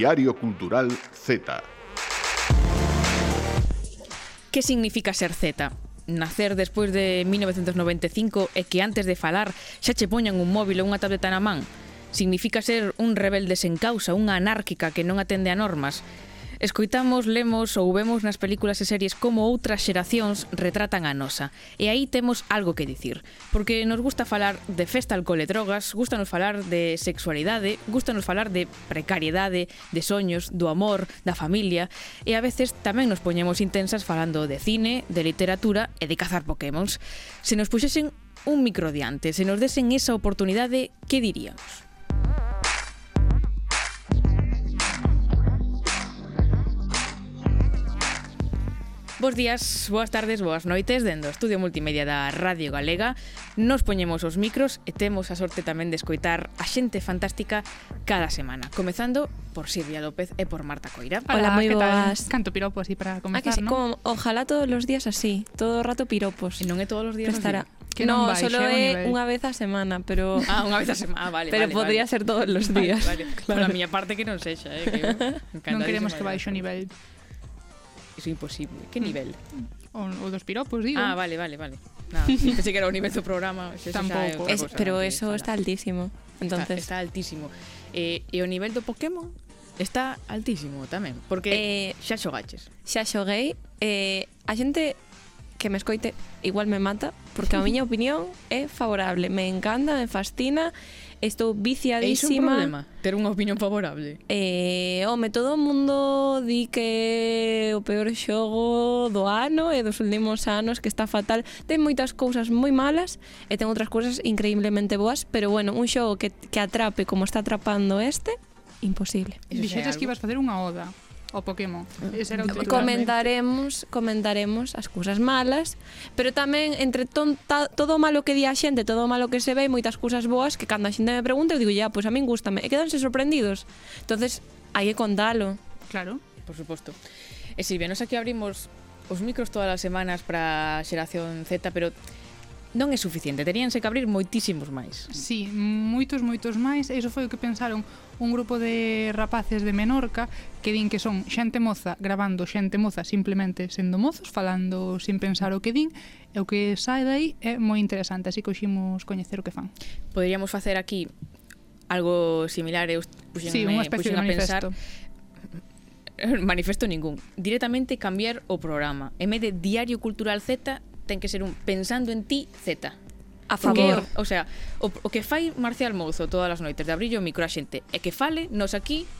Diario Cultural Z. Que significa ser Z? nacer despois de 1995 e que antes de falar xa che poñan un móvil ou unha tableta na man. Significa ser un rebelde sen causa, unha anárquica que non atende a normas. Escoitamos, lemos ou vemos nas películas e series como outras xeracións retratan a nosa. E aí temos algo que dicir. Porque nos gusta falar de festa, alcohol e drogas, gustanos falar de sexualidade, gustanos falar de precariedade, de soños, do amor, da familia. E a veces tamén nos poñemos intensas falando de cine, de literatura e de cazar pokémons. Se nos puxesen un micro diante, se nos desen esa oportunidade, que diríamos? Bos días, boas tardes, boas noites Dendo Estudio Multimedia da Radio Galega Nos poñemos os micros e temos a sorte tamén de escoitar a xente fantástica cada semana Comezando por Silvia López e por Marta Coira Hola, Hola moi boas tal? Canto piropo así para comezar, ah, que sí, ¿no? como, Ojalá todos os días así, todo o rato piropos E non é todos os días Prestará. así Que no, baixe, solo eh, é unha vez a semana, pero Ah, unha vez a semana, ah, vale, Pero vale, podría vale. ser todos os días. Vale, vale. Claro. Por a miña parte que non sexa, eh, que Non queremos que baixe o nivel que iso é imposible. Que mm. nivel? O, o dos piropos, digo. Ah, vale, vale, vale. Nada, pensei que era o nivel do programa. Eso Tampouco. Xa é es, cosa, pero eso está altísimo. Entonces... Está, está altísimo. Eh, e o nivel do Pokémon está altísimo tamén, porque eh, xa xogaches. Xa xoguei. Eh, a xente que me escoite igual me mata, porque a miña opinión é favorable. Me encanta, me fascina estou viciadísima. É un problema, ter unha opinión favorable. Eh, home, todo o mundo di que o peor xogo do ano e dos últimos anos que está fatal. Ten moitas cousas moi malas e ten outras cousas increíblemente boas, pero bueno, un xogo que, que atrape como está atrapando este, imposible. Dixetes que ibas facer unha oda o Pokémon. Ese era o. Comentaremos, comentaremos as cousas malas, pero tamén entre tonta, todo o malo que di a xente, todo o malo que se ve, moitas cousas boas que cando a xente me pregunta, eu digo, ya, pois pues a min gustame. E quedanse sorprendidos. entonces hai que contalo. Claro. Por suposto. E Silvia, nos aquí abrimos os micros todas as semanas para a xeración Z, pero non é suficiente, teríanse que abrir moitísimos máis. Sí, moitos, moitos máis. Iso foi o que pensaron un grupo de rapaces de Menorca que din que son xente moza grabando xente moza simplemente sendo mozos, falando sin pensar o que din, e o que sai dai é moi interesante, así que oximos coñecer o que fan. Poderíamos facer aquí algo similar, eu puxenme, sí, unha especie de manifesto. pensar manifesto ningún. Directamente cambiar o programa. En vez de Diario Cultural Z, ten que ser un pensando en ti Z. A favor. Que, o sea, o, o que fai Marcial Mouzo todas as noites de abrillo o micro a xente e que fale nos aquí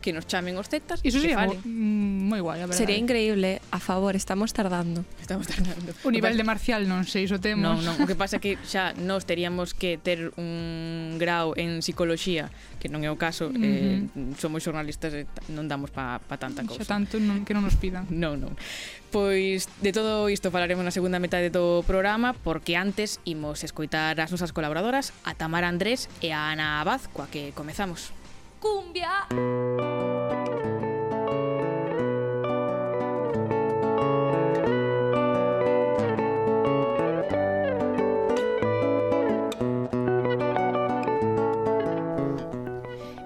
que nos chamen os celtas Iso sería mo, mm, moi guai, a verdade. Sería increíble, a favor, estamos tardando. Estamos tardando. O nivel de marcial non sei, iso temos. Non, non, o que pasa é que xa nós teríamos que ter un grau en psicoloxía, que non é o caso, uh -huh. eh, somos xornalistas e non damos pa, pa tanta cousa. Xa tanto non, que non nos pidan. Non, non. Pois de todo isto falaremos na segunda metade do programa, porque antes imos escoitar as nosas colaboradoras, a Tamara Andrés e a Ana Abad, coa que comezamos cumbia.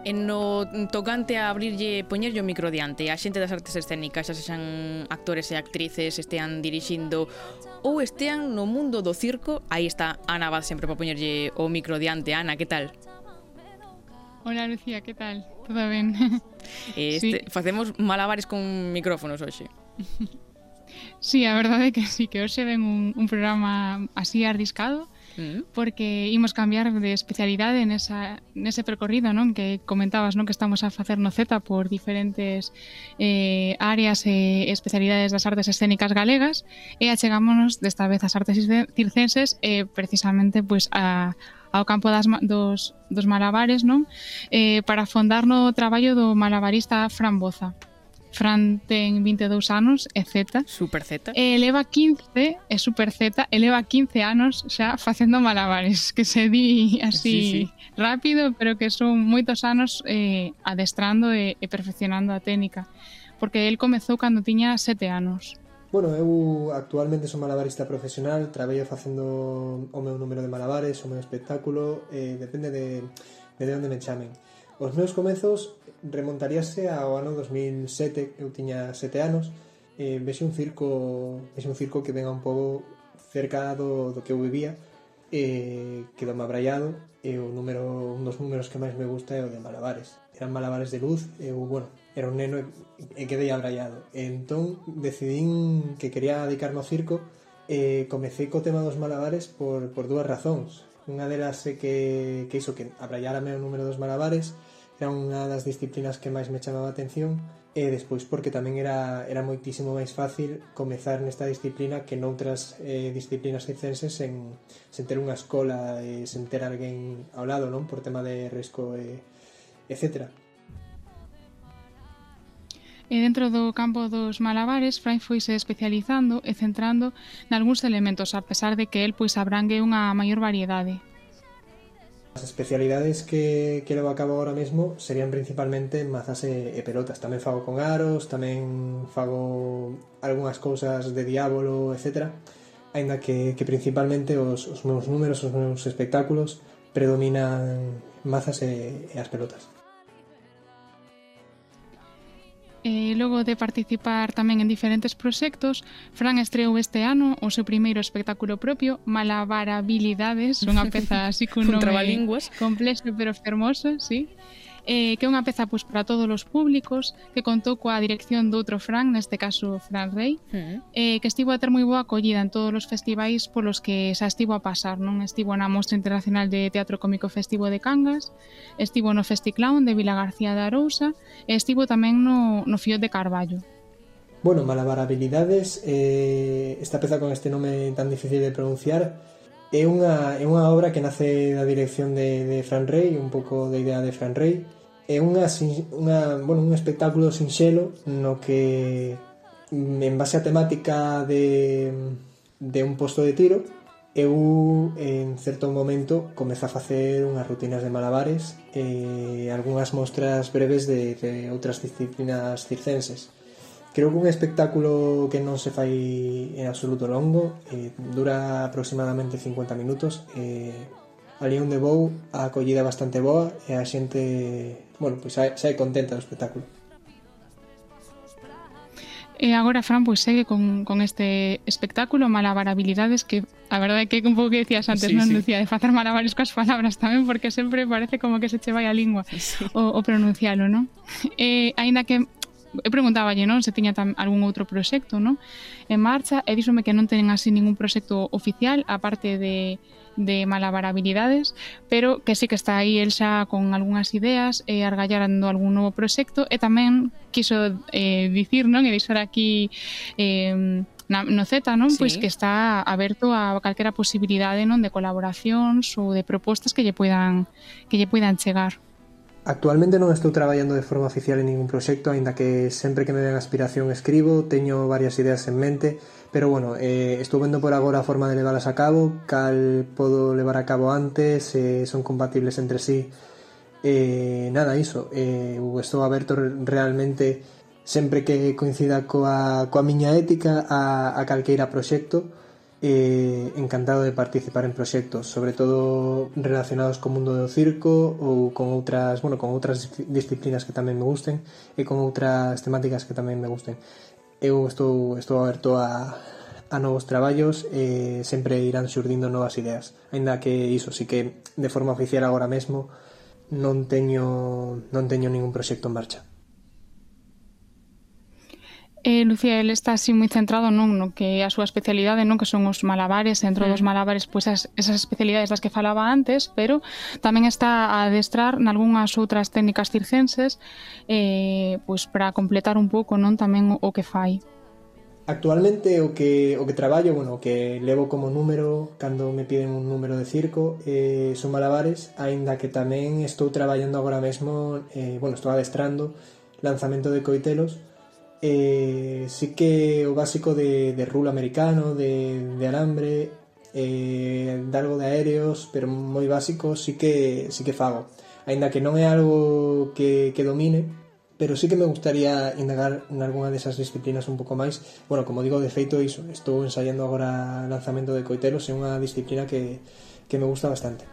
En no tocante a abrirlle poñerlle o micro diante, a xente das artes escénicas, xa sexan actores e actrices, estean dirixindo ou estean no mundo do circo, aí está Ana Abad sempre para poñerlle o micro diante. Ana, que tal? Hola Lucía, que tal? Todo ben? Este, sí. Facemos malabares con micrófonos hoxe. Sí, a verdade é que sí, que hoxe ven un, un programa así arriscado, mm. porque imos cambiar de especialidade nesa, nese percorrido non que comentabas non que estamos a facer no Z por diferentes eh, áreas e especialidades das artes escénicas galegas e achegámonos desta vez ás artes circenses eh, precisamente pois pues, a ao campo das, dos, dos malabares non eh, para afondar no traballo do malabarista Fran Boza. Fran ten 22 anos, é Z. Super Z. E leva 15, é super Z, e leva 15 anos xa facendo malabares, que se di así sí, sí. rápido, pero que son moitos anos eh, adestrando e, e perfeccionando a técnica. Porque el comezou cando tiña 7 anos. Bueno, eu actualmente son malabarista profesional, traballo facendo o meu número de malabares, o meu espectáculo, eh, depende de, de onde me chamen. Os meus comezos remontaríase ao ano 2007, eu tiña sete anos, eh, vexe un circo vexe un circo que venga un pouco cerca do, do que eu vivía, eh, quedou me abraiado, e o número, un dos números que máis me gusta é o de malabares. Eran malabares de luz, eu, bueno, era un neno e, e quedei abraiado. E entón decidín que quería dedicarme ao circo e comecei co tema dos malabares por, por dúas razóns. Unha delas é que, que iso, que abraiárame o número dos malabares era unha das disciplinas que máis me chamaba a atención e despois porque tamén era, era moitísimo máis fácil comezar nesta disciplina que noutras eh, disciplinas circenses sen, sen ter unha escola e sen ter alguén ao lado, non? Por tema de risco e, etcétera. E dentro do campo dos malabares, Fray foise especializando e centrando nalgúns elementos, a pesar de que el pois abrangue unha maior variedade. As especialidades que, que levo a cabo agora mesmo serían principalmente mazas e, e pelotas. Tamén fago con aros, tamén fago algunhas cousas de diábolo, etc. Ainda que, que principalmente os, os meus números, os meus espectáculos predominan mazas e, e as pelotas. Eh, e logo de participar tamén en diferentes proxectos, Fran estreou este ano o seu primeiro espectáculo propio, Malabarabilidades, unha peza así cun nome complexo pero fermoso, sí? eh, que é unha peza pois, para todos os públicos, que contou coa dirección do outro Fran, neste caso Fran Rey, uh -huh. eh, que estivo a ter moi boa acollida en todos os festivais polos que xa estivo a pasar, non? Estivo na Mostra Internacional de Teatro Cómico Festivo de Cangas, estivo no Festiclown de Vila García de Arousa, e estivo tamén no, no Fío de Carballo. Bueno, Malabarabilidades, eh, esta peza con este nome tan difícil de pronunciar, É unha, é unha obra que nace da dirección de, de Fran Rey, un pouco da idea de Fran Rey. É unha, unha, bueno, un espectáculo sinxelo no que en base á temática de, de un posto de tiro eu en certo momento comeza a facer unhas rutinas de malabares e algunhas mostras breves de, de outras disciplinas circenses Creo que un espectáculo que non se fai en absoluto longo, eh, dura aproximadamente 50 minutos, eh, ali onde vou a acollida bastante boa e a xente, bueno, pois pues, sae contenta do espectáculo. E agora, Fran, pois pues, segue con, con este espectáculo Malabarabilidades que a verdade é que un pouco que decías antes, sí, non, sí. Lucía, de facer malabares coas palabras tamén porque sempre parece como que se che vai a lingua sí. o, o pronuncialo, non? Eh, aínda que eu preguntáballe, non, se tiña tam, algún outro proxecto, non, en marcha, e díxome que non tenen así ningún proxecto oficial, aparte de de malabarabilidades, pero que sí que está aí el xa con algunhas ideas e eh, algún novo proxecto e tamén quiso eh, dicir, non, e deixar aquí eh, na, no Z, non? Sí. Pois que está aberto a calquera posibilidade, non, de colaboracións ou de propostas que lle poidan que lle poidan chegar. Actualmente non estou traballando de forma oficial en ningún proxecto, aínda que sempre que me ven aspiración escribo, teño varias ideas en mente, pero bueno, eh, estou vendo por agora a forma de levalas a cabo, cal podo levar a cabo antes, eh, son compatibles entre sí, eh, nada, iso, eh, estou aberto realmente sempre que coincida coa, coa miña ética a, a calqueira proxecto, eh, encantado de participar en proxectos, sobre todo relacionados co mundo do circo ou con outras, bueno, con outras disciplinas que tamén me gusten e con outras temáticas que tamén me gusten. Eu estou, estou aberto a, a novos traballos e sempre irán xurdindo novas ideas. Ainda que iso, sí que de forma oficial agora mesmo non teño non teño ningún proxecto en marcha. Eh, Lucía, el está así moi centrado non no que a súa especialidade non que son os malabares, dentro dos mm. malabares pois as, esas especialidades das que falaba antes, pero tamén está a adestrar nalgúnas outras técnicas circenses eh, pois para completar un pouco non tamén o que fai. Actualmente o que o que traballo, bueno, o que levo como número cando me piden un número de circo, eh, son malabares, aínda que tamén estou traballando agora mesmo, eh, bueno, estou adestrando lanzamento de coitelos, eh, sí que o básico de, de rulo americano, de, de alambre, eh, de algo de aéreos, pero moi básico, sí que, sí que fago. Ainda que non é algo que, que domine, pero sí que me gustaría indagar en algunha desas disciplinas un pouco máis. Bueno, como digo, de feito, iso, estou ensaiando agora lanzamento de coitelos, é unha disciplina que, que me gusta bastante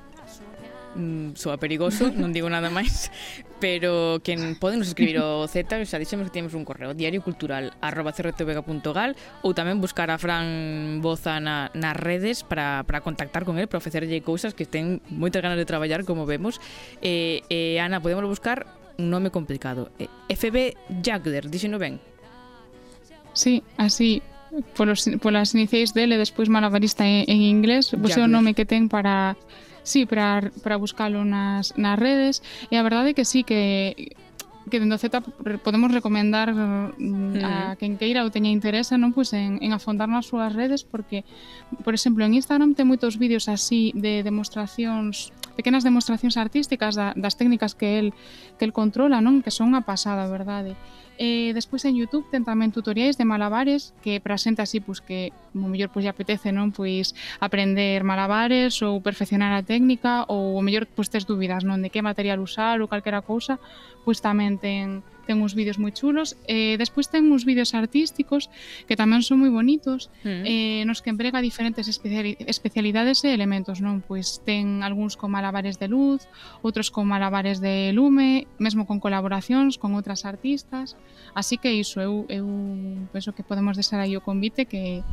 mm, soa perigoso, non digo nada máis, pero que poden nos escribir o Z, xa dixemos que temos un correo, diariocultural arroba crtvega.gal ou tamén buscar a Fran Boza na, nas redes para, para contactar con el, para ofrecerlle cousas que ten moitas ganas de traballar, como vemos. E, eh, eh, Ana, podemos buscar un nome complicado. Eh, FB Jagler, dixeno ben? Sí, así, polos, polas iniciais dele, despois malabarista en, en inglés, vos é o nome que ten para Sí, para, para buscalo nas, nas redes. E a verdade é que sí, que que dentro Z podemos recomendar mm. a mm. quen queira ou teña interese non pois en, en afondar nas súas redes porque, por exemplo, en Instagram ten moitos vídeos así de demostracións pequenas demostracións artísticas da, das técnicas que el que el controla, non? Que son a pasada, verdade. E despois en YouTube ten tamén tutoriais de malabares que presenta así pois que o mellor pois lle apetece, non? Pois aprender malabares ou perfeccionar a técnica ou o mellor pois tes dúbidas, non? De que material usar ou calquera cousa, pois tamén ten ten uns vídeos moi chulos. Eh, despois ten uns vídeos artísticos que tamén son moi bonitos, mm. eh, nos que emprega diferentes especiali especialidades e elementos, non? Pois ten algúns con malabares de luz, outros con malabares de lume, mesmo con colaboracións con outras artistas. Así que iso, eu, eu penso pois que podemos deixar aí o convite que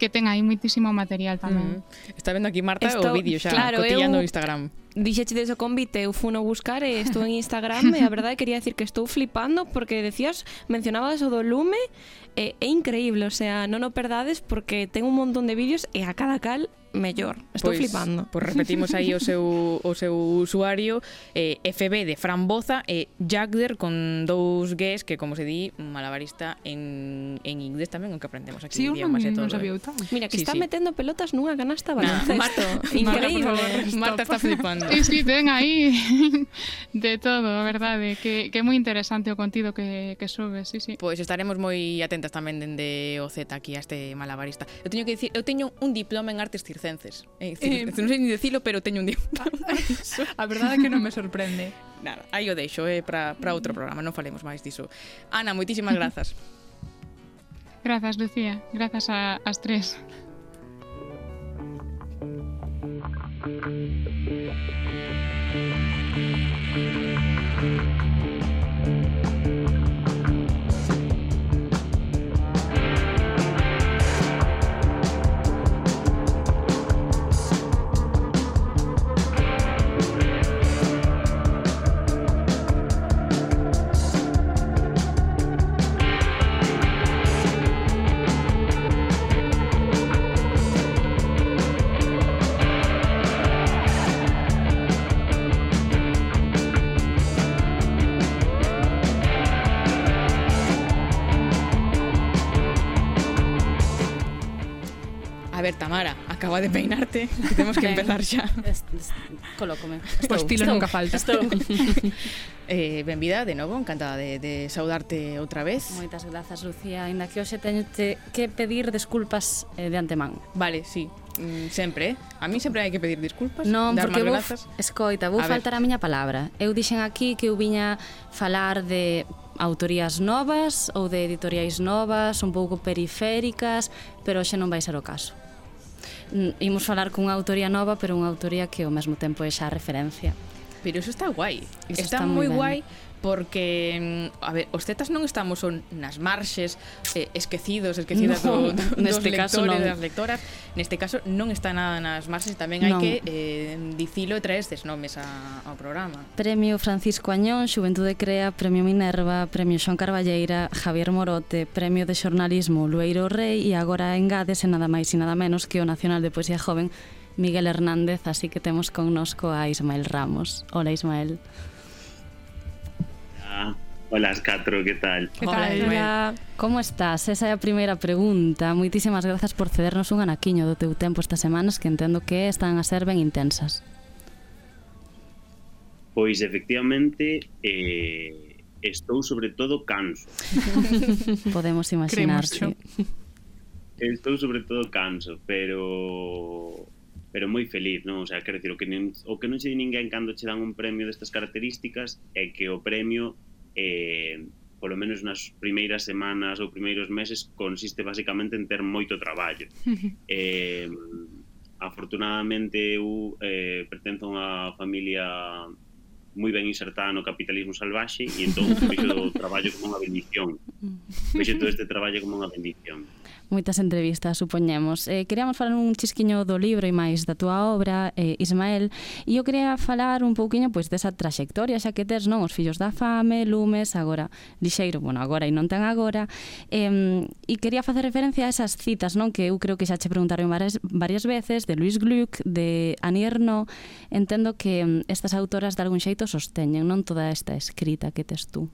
que ten aí moitísimo material tamén. Mm. Está vendo aquí Marta Esto, o vídeo xa claro, cotillando eu, Instagram. Dixeche deso convite, eu funo buscar eh, e estou en Instagram e a verdade quería decir que estou flipando porque decías, mencionabas o do lume, eh, e é increíble, o sea, non o perdades porque ten un montón de vídeos e a cada cal mellor. Estou pois, flipando. Pois repetimos aí o seu o seu usuario eh, FB de Framboza e eh, Jagder con dous Gs que como se di malabarista en, en inglés tamén o que aprendemos aquí. Sí, idiomas e todo. Non eh. sabía eh. Mira, que sí, está sí. metendo pelotas nunha canasta baloncesto. Nah, Marta, increíble. Marta, Marta está flipando. Sí, sí, ten aí de todo, a verdade, que, que é moi interesante o contido que, que sube, sí, sí. Pois pues estaremos moi atentas tamén dende o Z aquí a este malabarista. Eu teño que dicir, eu teño un diploma en artes circenses circenses. Eh, circenses. Eh, non sei ni dicilo, pero teño un día. a verdade é que non me sorprende. Nada, aí o deixo, eh, para outro mm. programa, non falemos máis diso. Ana, moitísimas grazas. Grazas, Lucía. Grazas a, as tres. Thank you. acaba de peinarte, que temos que empezar xa. Colócome. Pois estilo nunca falta. Estou. eh, benvida de novo, encantada de, de saudarte outra vez. Moitas grazas, Lucía. Ainda que hoxe teño que pedir desculpas eh, de antemán. Vale, sí, mm, sempre, eh? A mí sempre hai que pedir disculpas, non, dar porque vou, escoita, vou a faltar ver. a miña palabra. Eu dixen aquí que eu viña falar de autorías novas ou de editoriais novas, un pouco periféricas, pero hoxe non vai ser o caso. Mm, imos falar cunha autoría nova, pero unha autoría que ao mesmo tempo é xa referencia. Pero iso está guai. Iso está, está moi guai porque mm, a ver, os tetas non estamos son nas marxes, eh, esquecidos, esquecidas no, do, do, neste dos caso lectores, non. das lectoras, neste caso non está nada nas marxes, tamén hai non. que eh, dicilo e traer estes nomes a, ao programa. Premio Francisco Añón, Xuventude Crea, Premio Minerva, Premio Xón Carballeira, Javier Morote, Premio de Xornalismo Lueiro Rei e agora engades e nada máis e nada menos que o Nacional de Poesía Joven Miguel Hernández, así que temos connosco a Ismael Ramos. Hola Ismael. Hola. Olas catro, que tal? Que tal, Hola, Como estás? Esa é a primeira pregunta. Moitísimas grazas por cedernos un anaquiño do teu tempo estas semanas que entendo que están a ser ben intensas. Pois efectivamente eh, estou sobre todo canso. Podemos imaginar. Sí. Estou sobre todo canso, pero pero moi feliz, non? O sea, quero dicir, o que, nin, o que non se di ninguén cando che dan un premio destas características é que o premio eh, polo menos nas primeiras semanas ou primeiros meses consiste basicamente en ter moito traballo. Eh, afortunadamente eu eh, pertenzo a unha familia moi ben insertada no capitalismo salvaxe e entón vexo o traballo como unha bendición. Vexo todo este traballo como unha bendición moitas entrevistas, supoñemos. Eh, queríamos falar un chisquiño do libro e máis da túa obra, eh, Ismael, e eu quería falar un pouquiño pois desa traxectoria, xa que tes, non, os fillos da fame, lumes, agora lixeiro, bueno, agora e non tan agora, eh, e quería facer referencia a esas citas, non, que eu creo que xa che preguntaron varias, varias veces, de Luis Gluck, de Annie Erno, entendo que estas autoras de algún xeito sosteñen, non toda esta escrita que tes tú.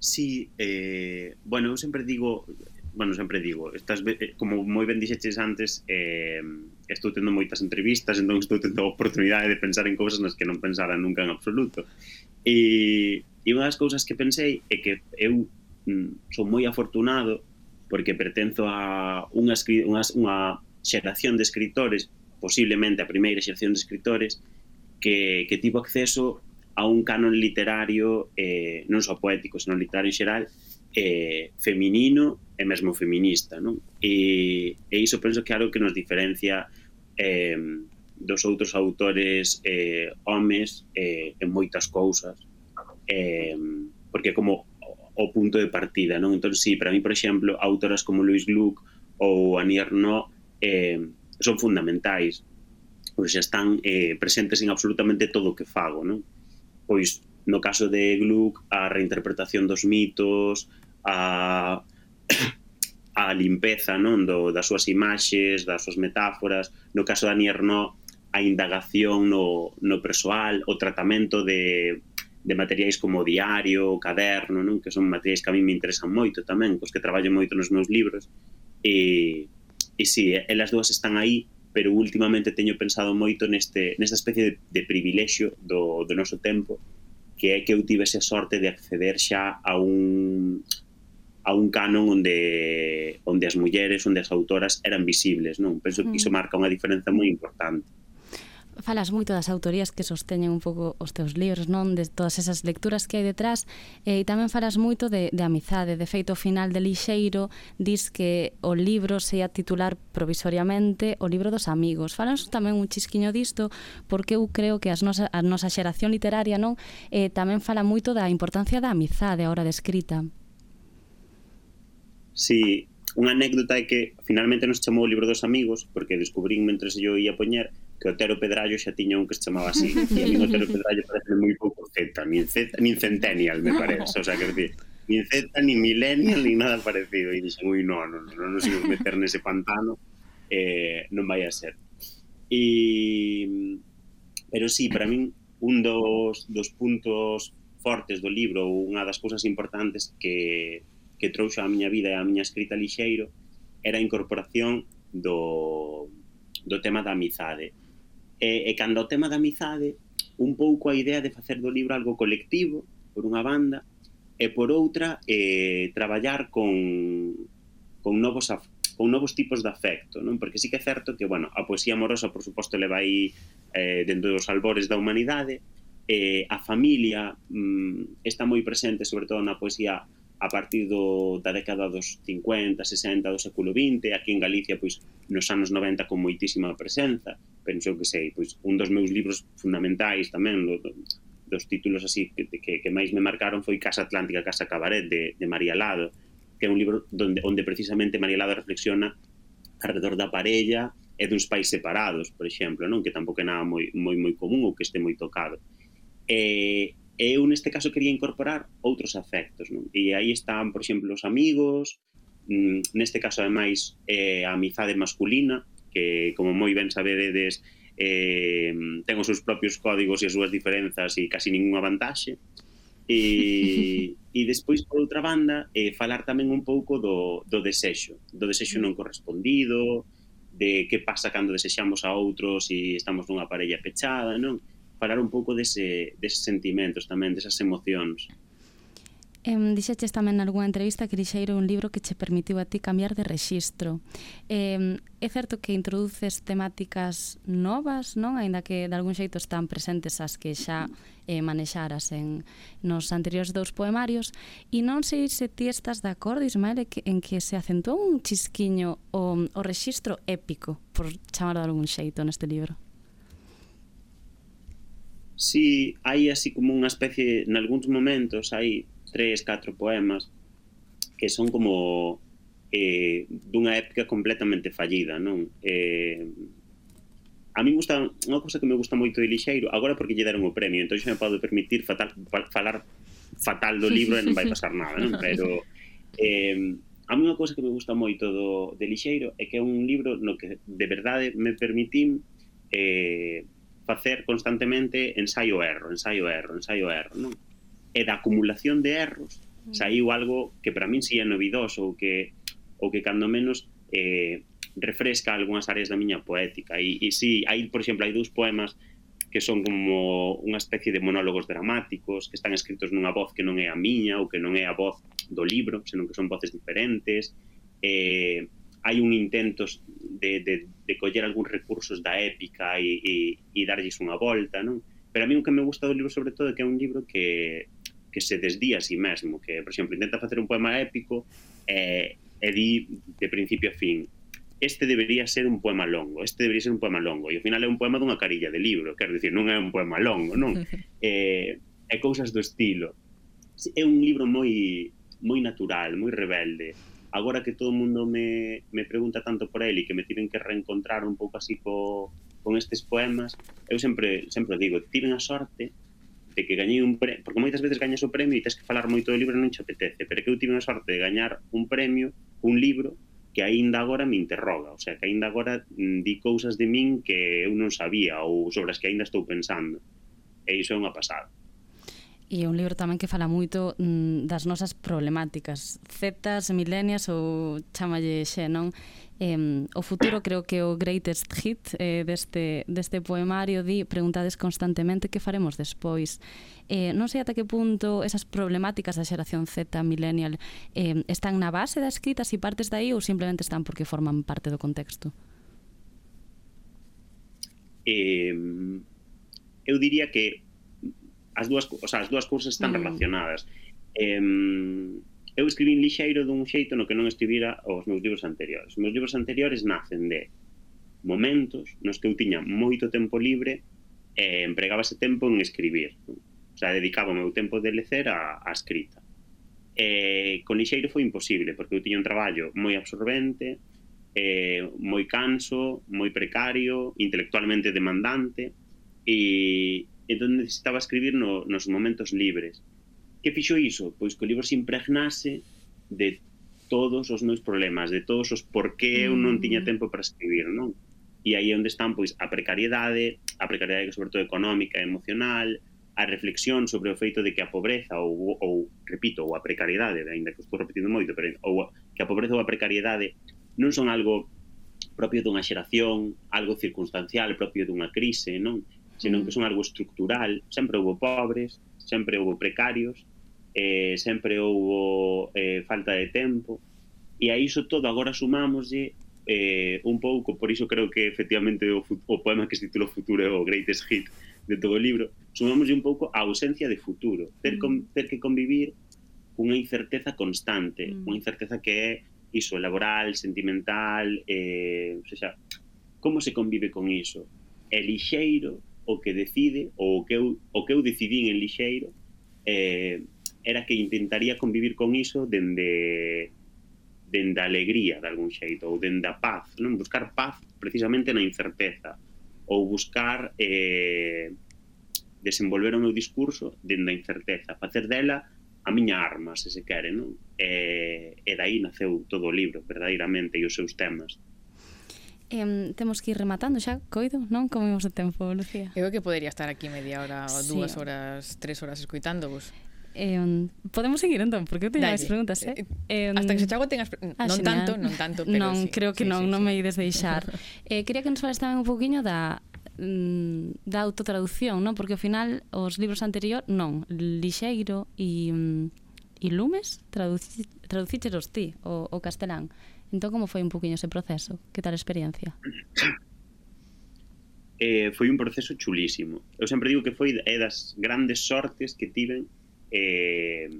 Sí, eh, bueno, eu sempre digo, bueno, sempre digo, estás eh, como moi ben dixeches antes, eh, estou tendo moitas entrevistas, entón estou tendo a oportunidade de pensar en cousas nas que non pensara nunca en absoluto. E, e unha das cousas que pensei é que eu mm, son moi afortunado porque pertenzo a unha, unha, unha xeración de escritores, posiblemente a primeira xeración de escritores, que, que tivo acceso a un canon literario eh, non só poético, senón literario en xeral eh, feminino e mesmo feminista non? E, e iso penso que é algo que nos diferencia eh, dos outros autores eh, homes eh, en moitas cousas eh, porque como o punto de partida, non? Entón, sí, para mí, por exemplo, autoras como Louise Gluck ou Annie Ernaux eh, son fundamentais, pois xa están eh, presentes en absolutamente todo o que fago, non? pois no caso de Gluck a reinterpretación dos mitos, a a limpeza non do, das súas imaxes, das súas metáforas, no caso de Annie a indagación no, no persoal, o tratamento de, de materiais como diario, caderno, non? que son materiais que a mí me interesan moito tamén, cos que traballo moito nos meus libros, e, e si, sí, elas dúas están aí pero últimamente teño pensado moito neste, nesta especie de, de privilexio do, do noso tempo que é que eu tivese a sorte de acceder xa a un a un canon onde onde as mulleres, onde as autoras eran visibles, non? Penso que iso mm. marca unha diferenza moi importante falas moito das autorías que sosteñen un pouco os teus libros, non? De todas esas lecturas que hai detrás eh, e tamén falas moito de, de amizade. De feito, o final de Lixeiro dis que o libro se ia titular provisoriamente o libro dos amigos. Falas tamén un chisquiño disto porque eu creo que as nosa, a nosa xeración literaria non eh, tamén fala moito da importancia da amizade a hora de escrita. Sí, unha anécdota é que finalmente nos chamou o libro dos amigos porque descubrín mentre eu ia poñer que Otero Pedrallo xa tiña un que se chamaba así, e a mí Otero Pedrallo parece moi pouco Z, nin, Z, nin Centennial, me parece, o sea, que decir, nin Z, nin Millennial, nin nada parecido, e dixen, ui, non, non, non, non, non meter nese pantano, eh, non vai a ser. E, pero sí, para min, un dos, dos puntos fortes do libro, unha das cousas importantes que, que trouxo a miña vida e a miña escrita lixeiro, era a incorporación do, do tema da amizade. E, e cando o tema da amizade, un pouco a idea de facer do libro algo colectivo, por unha banda, e por outra, eh, traballar con, con novos con novos tipos de afecto, non? Porque sí que é certo que, bueno, a poesía amorosa, por suposto, leva aí eh, dentro dos albores da humanidade, eh, a familia mm, está moi presente, sobre todo na poesía a partir do, da década dos 50, 60, do século XX, aquí en Galicia, pois, nos anos 90 con moitísima presenza, penso que sei, pois, un dos meus libros fundamentais tamén, do, do, dos títulos así que, que, que máis me marcaron foi Casa Atlántica, Casa Cabaret, de, de María Lado, que é un libro donde, onde precisamente María Lado reflexiona alrededor da parella e duns pais separados, por exemplo, non que tampouco é nada moi, moi, moi común ou que este moi tocado. E, E eu neste caso quería incorporar outros afectos, non? E aí están, por exemplo, os amigos, mm, neste caso ademais eh, a amizade masculina, que como moi ben sabedes eh, ten os seus propios códigos e as súas diferenzas e casi ninguna vantaxe e, e despois por outra banda eh, falar tamén un pouco do, do desexo do desexo non correspondido de que pasa cando desexamos a outros e estamos nunha parella pechada non falar un pouco dese, deses sentimentos tamén, desas emocións. Em, dixeches tamén algunha entrevista que lixeiro un libro que che permitiu a ti cambiar de rexistro. Em, é certo que introduces temáticas novas, non? Ainda que de algún xeito están presentes as que xa eh, manexaras en nos anteriores dous poemarios e non sei se ti estás de acordo, Ismael, en que se acentuou un chisquiño o, o rexistro épico, por chamarlo de algún xeito neste libro si hai así como unha especie, en algúns momentos hai tres, catro poemas que son como eh, dunha época completamente fallida, non? Eh, a mí gusta, unha cousa que me gusta moito de Lixeiro, agora porque lle deron o premio, entón xa me podo permitir fatal, falar fatal do libro e non vai pasar nada, non? Pero eh, a mí unha cousa que me gusta moito do, de Lixeiro é que é un libro no que de verdade me permitín eh, facer constantemente ensaio erro, ensaio erro, ensaio erro, non? E da acumulación de erros mm. saiu algo que para min si é novidoso ou que ou que cando menos eh, refresca algunhas áreas da miña poética. E, e si, hai, por exemplo, hai dous poemas que son como unha especie de monólogos dramáticos que están escritos nunha voz que non é a miña ou que non é a voz do libro, senón que son voces diferentes. Eh, hai un intento de, de, de coller algúns recursos da épica e, e, e darlles unha volta, non? Pero a mí o que me gusta do libro sobre todo é que é un libro que, que se desdía a si sí mesmo, que, por exemplo, intenta facer un poema épico e, e di de principio a fin este debería ser un poema longo, este debería ser un poema longo, e ao final é un poema dunha carilla de libro, quero dicir, non é un poema longo, non? eh, é cousas do estilo. É un libro moi moi natural, moi rebelde, agora que todo o mundo me, me pregunta tanto por ele e que me tiven que reencontrar un pouco así co, con estes poemas, eu sempre sempre digo, tiven a sorte de que gañei un premio, porque moitas veces gañas o premio e tens que falar moito do libro non che apetece, pero que eu tive a sorte de gañar un premio, un libro, que aínda agora me interroga, o sea, que aínda agora mm, di cousas de min que eu non sabía ou sobre as que aínda estou pensando. E iso é unha pasada. E é un libro tamén que fala moito mm, das nosas problemáticas, zetas, milenias ou chamalle xe, non? Eh, o futuro creo que o greatest hit eh, deste, deste poemario di preguntades constantemente que faremos despois. Eh, non sei ata que punto esas problemáticas da xeración Z millennial eh, están na base da escrita, si partes de aí ou simplemente están porque forman parte do contexto. Eh, eu diría que as dúas, o sea, as dúas cousas están mm. relacionadas. Eh, eu escribín lixeiro dun xeito no que non escribira os meus libros anteriores. Os meus libros anteriores nacen de momentos nos que eu tiña moito tempo libre e empregaba ese tempo en escribir. O sea, dedicaba o meu tempo de lecer a, a escrita. E con lixeiro foi imposible, porque eu tiña un traballo moi absorbente, eh, moi canso, moi precario, intelectualmente demandante, e, entón necesitaba escribir no, nos momentos libres. Que fixo iso? Pois que o libro se impregnase de todos os meus problemas, de todos os por que eu non mm. tiña tempo para escribir, non? E aí é onde están pois a precariedade, a precariedade sobre todo económica e emocional, a reflexión sobre o feito de que a pobreza ou, ou repito, ou a precariedade, ainda que estou repetindo moito, pero ou que a pobreza ou a precariedade non son algo propio dunha xeración, algo circunstancial, propio dunha crise, non? senón que son algo estructural, sempre houve pobres, sempre houve precarios, eh, sempre houve eh, falta de tempo, e a iso todo agora sumámoslle eh, un pouco, por iso creo que efectivamente o, o poema que se titula Futuro é o greatest hit de todo o libro, sumámoslle un pouco a ausencia de futuro, ter, con, mm. ter que convivir cunha incerteza constante, mm. unha incerteza que é iso, laboral, sentimental, eh, o sea, como se convive con iso? É lixeiro, o que decide ou o que eu, o que eu decidín en Lixeiro eh, era que intentaría convivir con iso dende dende a alegría de algún xeito ou dende a paz, non? Buscar paz precisamente na incerteza ou buscar eh, desenvolver o meu discurso dende a incerteza, facer dela a miña arma, se se quere, non? Eh, e, e dai naceu todo o libro, verdadeiramente, e os seus temas. Em, temos que ir rematando xa, coido, non? Como imos o tempo, Lucía? Eu que podería estar aquí media hora, sí. dúas horas, tres horas escuitándovos. Eh, podemos seguir entón, porque eu teño máis preguntas, eh? eh? Hasta que se chago tengas ah, non genial. tanto, non tanto, pero Non, sí, creo que sí, non, sí, non sí. me ides deixar. eh, quería que nos falas tamén un poquinho da mm, da autotraducción, non? Porque ao final os libros anterior, non, Lixeiro e mm, e Lumes traduci, traducícheros ti o, o castelán. Entón, como foi un poquinho ese proceso? Que tal experiencia? Eh, foi un proceso chulísimo. Eu sempre digo que foi é das grandes sortes que tiven eh,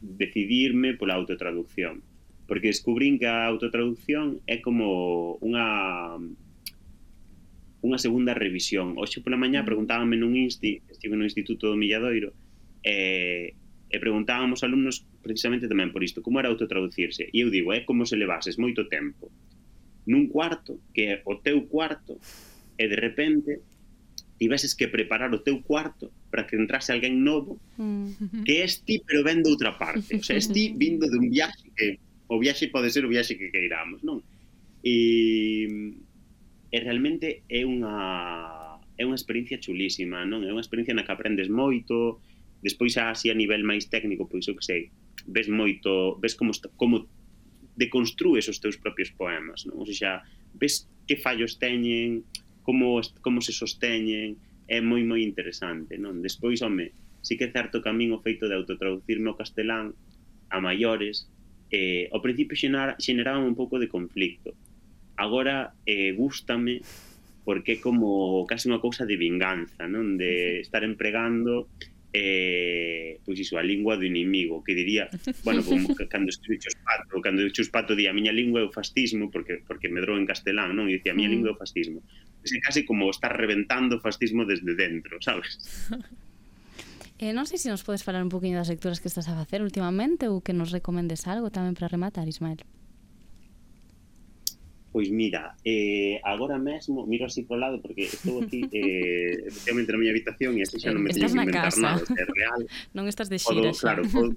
decidirme pola autotraducción. Porque descubrín que a autotraducción é como unha unha segunda revisión. Hoxe pola mañá mm. preguntábame nun insti, estive no Instituto do Milladoiro, e, e preguntábamos alumnos precisamente tamén por isto, como era autotraducirse. E eu digo, é como se levases moito tempo nun cuarto, que é o teu cuarto, e de repente tiveses que preparar o teu cuarto para que entrase alguén novo mm. que és ti, pero ven de outra parte. O sea, és ti vindo dun viaxe que o viaxe pode ser o viaxe que queiramos, non? E, e realmente é unha é unha experiencia chulísima, non? É unha experiencia na que aprendes moito, despois así a nivel máis técnico, pois eu que sei, ves moito, ves como está, como deconstrues os teus propios poemas, non? Ou sea, ves que fallos teñen, como como se sosteñen, é moi moi interesante, non? Despois, home, sí que é certo que a min o feito de autotraducirme ao castelán a maiores eh, ao principio xenar, xeneraba un pouco de conflicto agora eh, gústame porque é como casi unha cousa de vinganza non de estar empregando eh, pois iso, a lingua do inimigo, que diría, bueno, como cando escribe Chuspato, cando Chuspato di a miña lingua é o fascismo, porque porque medrou en castelán, non? E dicía, a miña mm. lingua é o fascismo. É casi como estar reventando o fascismo desde dentro, sabes? eh, non sei se nos podes falar un poquinho das lecturas que estás a facer últimamente ou que nos recomendes algo tamén para rematar, Ismael. Pois mira, eh, agora mesmo miro así pro lado porque estou aquí eh, efectivamente na miña habitación e así xa non me teño que inventar casa. nada, é real. Non estás de xira podo, xa. Claro, podo,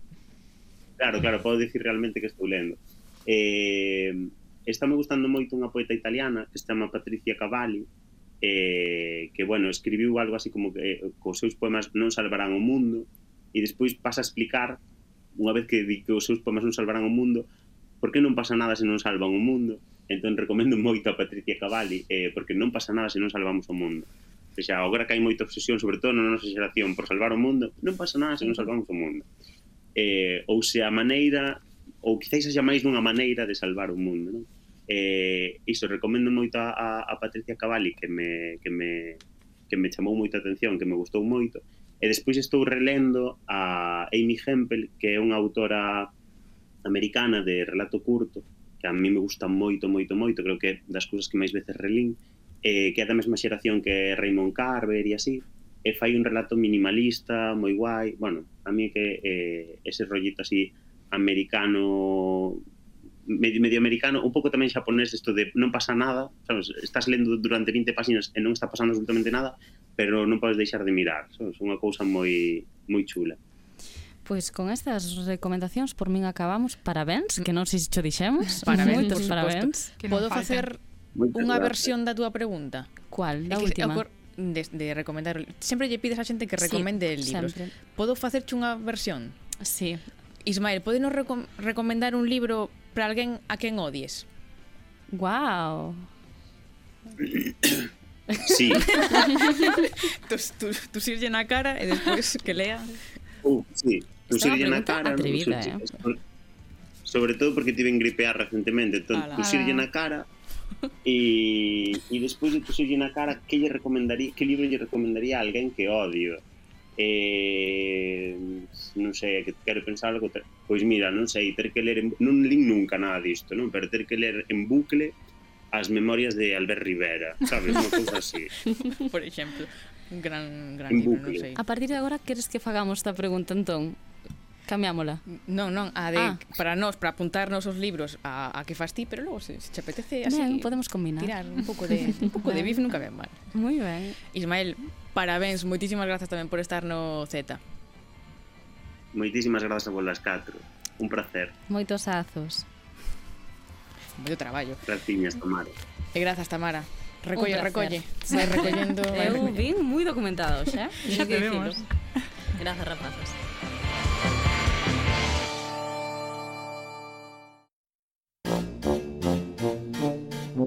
claro, claro, podo dicir realmente que estou lendo. Eh, está me gustando moito unha poeta italiana que se chama Patricia Cavalli, eh, que, bueno, escribiu algo así como que eh, cos seus poemas non salvarán o mundo e despois pasa a explicar unha vez que, que os seus poemas non salvarán o mundo, por que non pasa nada se non salvan o mundo? Entón recomendo moito a Patricia Cavalli eh, porque non pasa nada se non salvamos o mundo. O sea, agora que hai moita obsesión, sobre todo na nosa xeración, por salvar o mundo, non pasa nada se non salvamos o mundo. Eh, ou se a maneira, ou quizáis a máis nunha maneira de salvar o mundo, non? Eh, iso, recomendo moito a, a Patricia Cavalli que me, que me, que me chamou moita atención, que me gustou moito, e despois estou relendo a Amy Hempel, que é unha autora americana de relato curto, que a mí me gusta moito, moito, moito, creo que das cousas que máis veces relín, eh, que é da mesma xeración que Raymond Carver e así, e fai un relato minimalista, moi guai, bueno, a mí que eh, ese rollito así americano medio, medio americano, un pouco tamén xaponés isto de non pasa nada, sabes, estás lendo durante 20 páxinas e non está pasando absolutamente nada, pero non podes deixar de mirar, sabes, unha cousa moi moi chula. Pois con estas recomendacións por min acabamos. Parabéns, que non sei se cho dixemos. Parabéns, Moitos parabéns. Podo facer unha versión da túa pregunta? Cual? Da última? De, de recomendar sempre lle pides a xente que recomende sí, libros sempre. podo facerche unha versión? Sí. Ismael, podenos recom recomendar un libro para alguén a quen odies? Wow. Sí. tus, tus, tus irlle na cara e despois que lea. Uh, sí non se lle na cara, atrevida, non eh? sobre todo porque tiven gripear recentemente, entón pusirlle na cara e, e despois de pusirlle na cara que lle recomendaría, que libro lle recomendaría a alguén que odio? Eh, non sei, que quero pensar algo pois mira, non sei, ter que ler en, non lin nunca nada disto, non? pero ter que ler en bucle as memorias de Albert Rivera, sabes, unha cousa así. Por exemplo, un gran, gran libro, non sei a partir de agora queres que fagamos esta pregunta entón? Cambiámola. Non, non, a de ah. para nós, para apuntarnos os libros a, a que fas ti, pero logo se, se te apetece así. Ben, podemos combinar. Tirar un pouco de un pouco de bif nunca ven mal. Moi ben. Ismael, parabéns, moitísimas grazas tamén por estar no Z. Moitísimas grazas a vos las catro. Un placer. Moitos azos. Moito traballo. Graciñas, Tamara. E grazas, Tamara. Recolle, recolle. Vai recollendo. Eu vin moi documentados, eh? xa. Xa te vemos. Grazas, rapazas.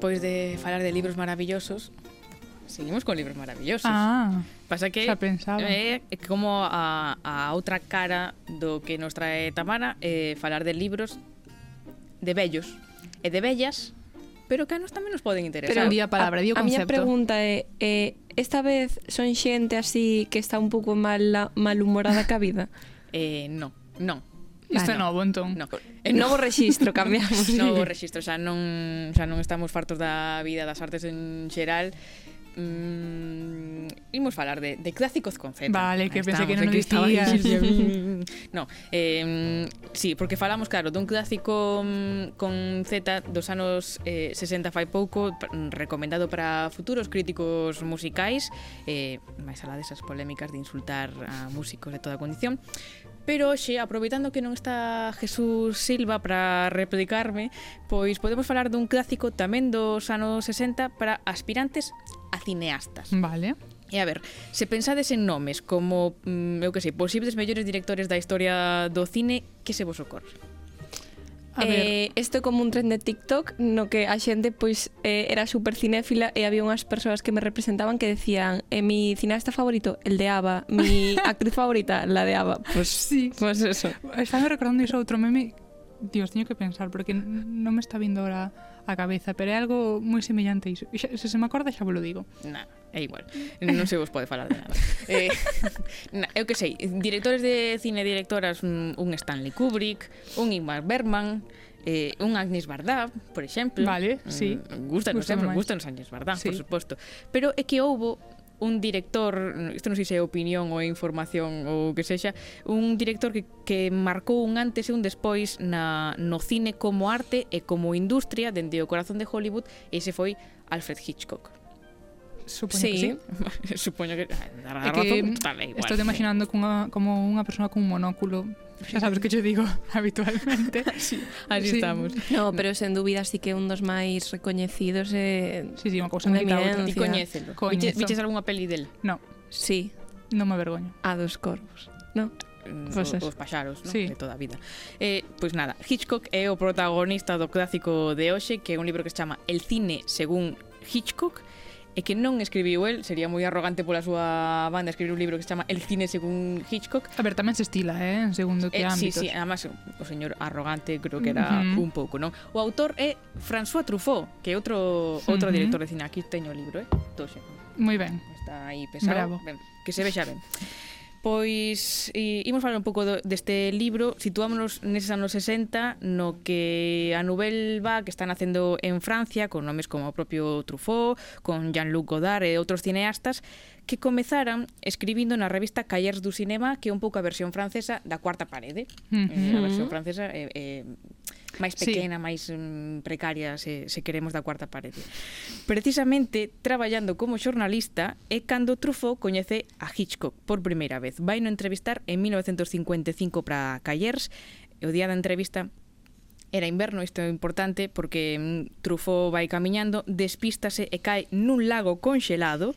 despois de falar de libros maravillosos, seguimos con libros maravillosos. Ah, Pasa que xa pensaba. é eh, como a, a outra cara do que nos trae Tamara eh, falar de libros de bellos e de bellas pero que a nos tamén nos poden interesar. Pero di a palabra, di o concepto. A miña pregunta é, eh, esta vez son xente así que está un pouco mal, malhumorada ca vida? eh, no, non. Isto ah, no. é novo, entón. No. En novo rexistro cambiamos. novo rexistro, xa non, xa non estamos fartos da vida das artes en xeral. Mm, imos falar de, de clásicos con Z. Vale, que pensei que non o dicías. no, eh, sí, porque falamos, claro, dun clásico mm, con Z dos anos eh, 60 fai pouco, recomendado para futuros críticos musicais, eh, máis alá desas polémicas de insultar a músicos de toda condición. Pero hoxe, aproveitando que non está Jesús Silva para replicarme, pois podemos falar dun clásico tamén dos anos 60 para aspirantes a cineastas. Vale. E a ver, se pensades en nomes como, mm, eu que sei, posibles mellores directores da historia do cine, que se vos ocorre? A eh, isto como un tren de TikTok no que a xente pois eh, era super cinéfila e había unhas persoas que me representaban que decían eh, mi cineasta favorito, el de Ava, mi actriz favorita, la de Ava. Pois pues, sí. pois pues eso. Estaba recordando iso outro meme Dios, teño que pensar porque non me está vindo ahora a cabeza, pero é algo moi semellante a iso. Xa, se se me acorda xa vos lo digo. Na, é igual. Non se vos pode falar de nada. eh, na, eu que sei, directores de cine directoras un, un Stanley Kubrick, un Ingmar Bergman, eh, un Agnes Varda, por exemplo. Vale, sí. Mm, gusta, gusta, sempre, gusta nos Agnes Varda, sí. por suposto. Pero é que houbo un director, isto non sei se é opinión ou información ou que sexa, un director que, que marcou un antes e un despois na, no cine como arte e como industria dende o corazón de Hollywood, e ese foi Alfred Hitchcock. Supoño sí. que sí. Supoño que dará razón, tal, igual. Estou imaginando cunha, como unha persoa cun monóculo Xa sabes que che digo habitualmente. sí, así sí. estamos. No, pero sen dúbida sí que un dos máis recoñecidos é eh, Sí, sí, unha cousa moi outra. Ti coñécelo. Viches algunha peli del? No. Sí. Non me avergoño. A dos corvos. No. Mm, pois pues os, os paxaros, no? sí. de toda a vida. Eh, pois nada, Hitchcock é o protagonista do clásico de hoxe, que é un libro que se chama El cine según Hitchcock, e que non escribiu el, sería moi arrogante pola súa banda escribir un libro que se chama El cine según Hitchcock. A ver, tamén se estila, eh, en segundo que eh, ámbitos. Sí, sí, además o señor arrogante creo que era uh -huh. un pouco, non? O autor é François Truffaut, que é outro outro uh -huh. director de cine. Aquí teño o libro, eh. Toxe. Moi ben. Está aí pesado. Bravo. Ben, que se vexa ben. Pois e, imos falar un pouco do, deste libro Situámonos neses anos 60 No que a Nouvelle Vague que está nacendo en Francia Con nomes como o propio Truffaut Con Jean-Luc Godard e outros cineastas Que comezaran escribindo na revista Callers du Cinema Que é un pouco a versión francesa da cuarta parede uh -huh. eh, A versión francesa é, eh, é eh, máis pequena, sí. máis um, precaria, se, se queremos da cuarta parede. Precisamente, traballando como xornalista, é cando Truffaut coñece a Hitchcock por primeira vez. Vai no entrevistar en 1955 para Callers, e o día da entrevista era inverno, isto é importante porque mm, Truffaut vai camiñando, despístase e cae nun lago conxelado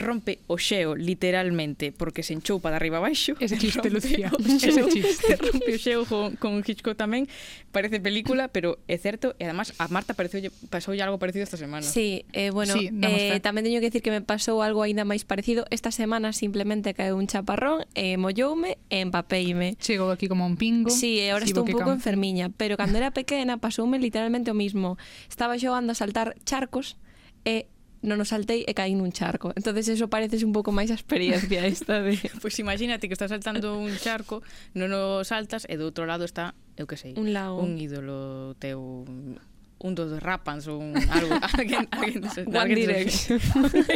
rompe o xeo literalmente porque se enchoupa de arriba abaixo. Ese chiste, rompe Lucía, ese chiste. Rompe o xeo con, con Hitchcock tamén. Parece película, pero é certo e además a Marta pareceu pasou algo parecido esta semana. Sí, eh, bueno, sí, eh, fe. tamén teño que decir que me pasou algo aínda máis parecido. Esta semana simplemente caeu un chaparrón, eh, molloume e empapeime. Chego aquí como un pingo. Sí, e agora estou un pouco enfermiña, pero cando era pequena pasoume literalmente o mismo. Estaba xogando a saltar charcos e non o saltei e caí nun charco. Entonces eso parece un pouco máis a experiencia esta de... pois pues imagínate que estás saltando un charco, non o saltas e do outro lado está, eu que sei, un, lago. un ídolo teu un dos rapans ou un algo alguén, alguén, alguén, One Direction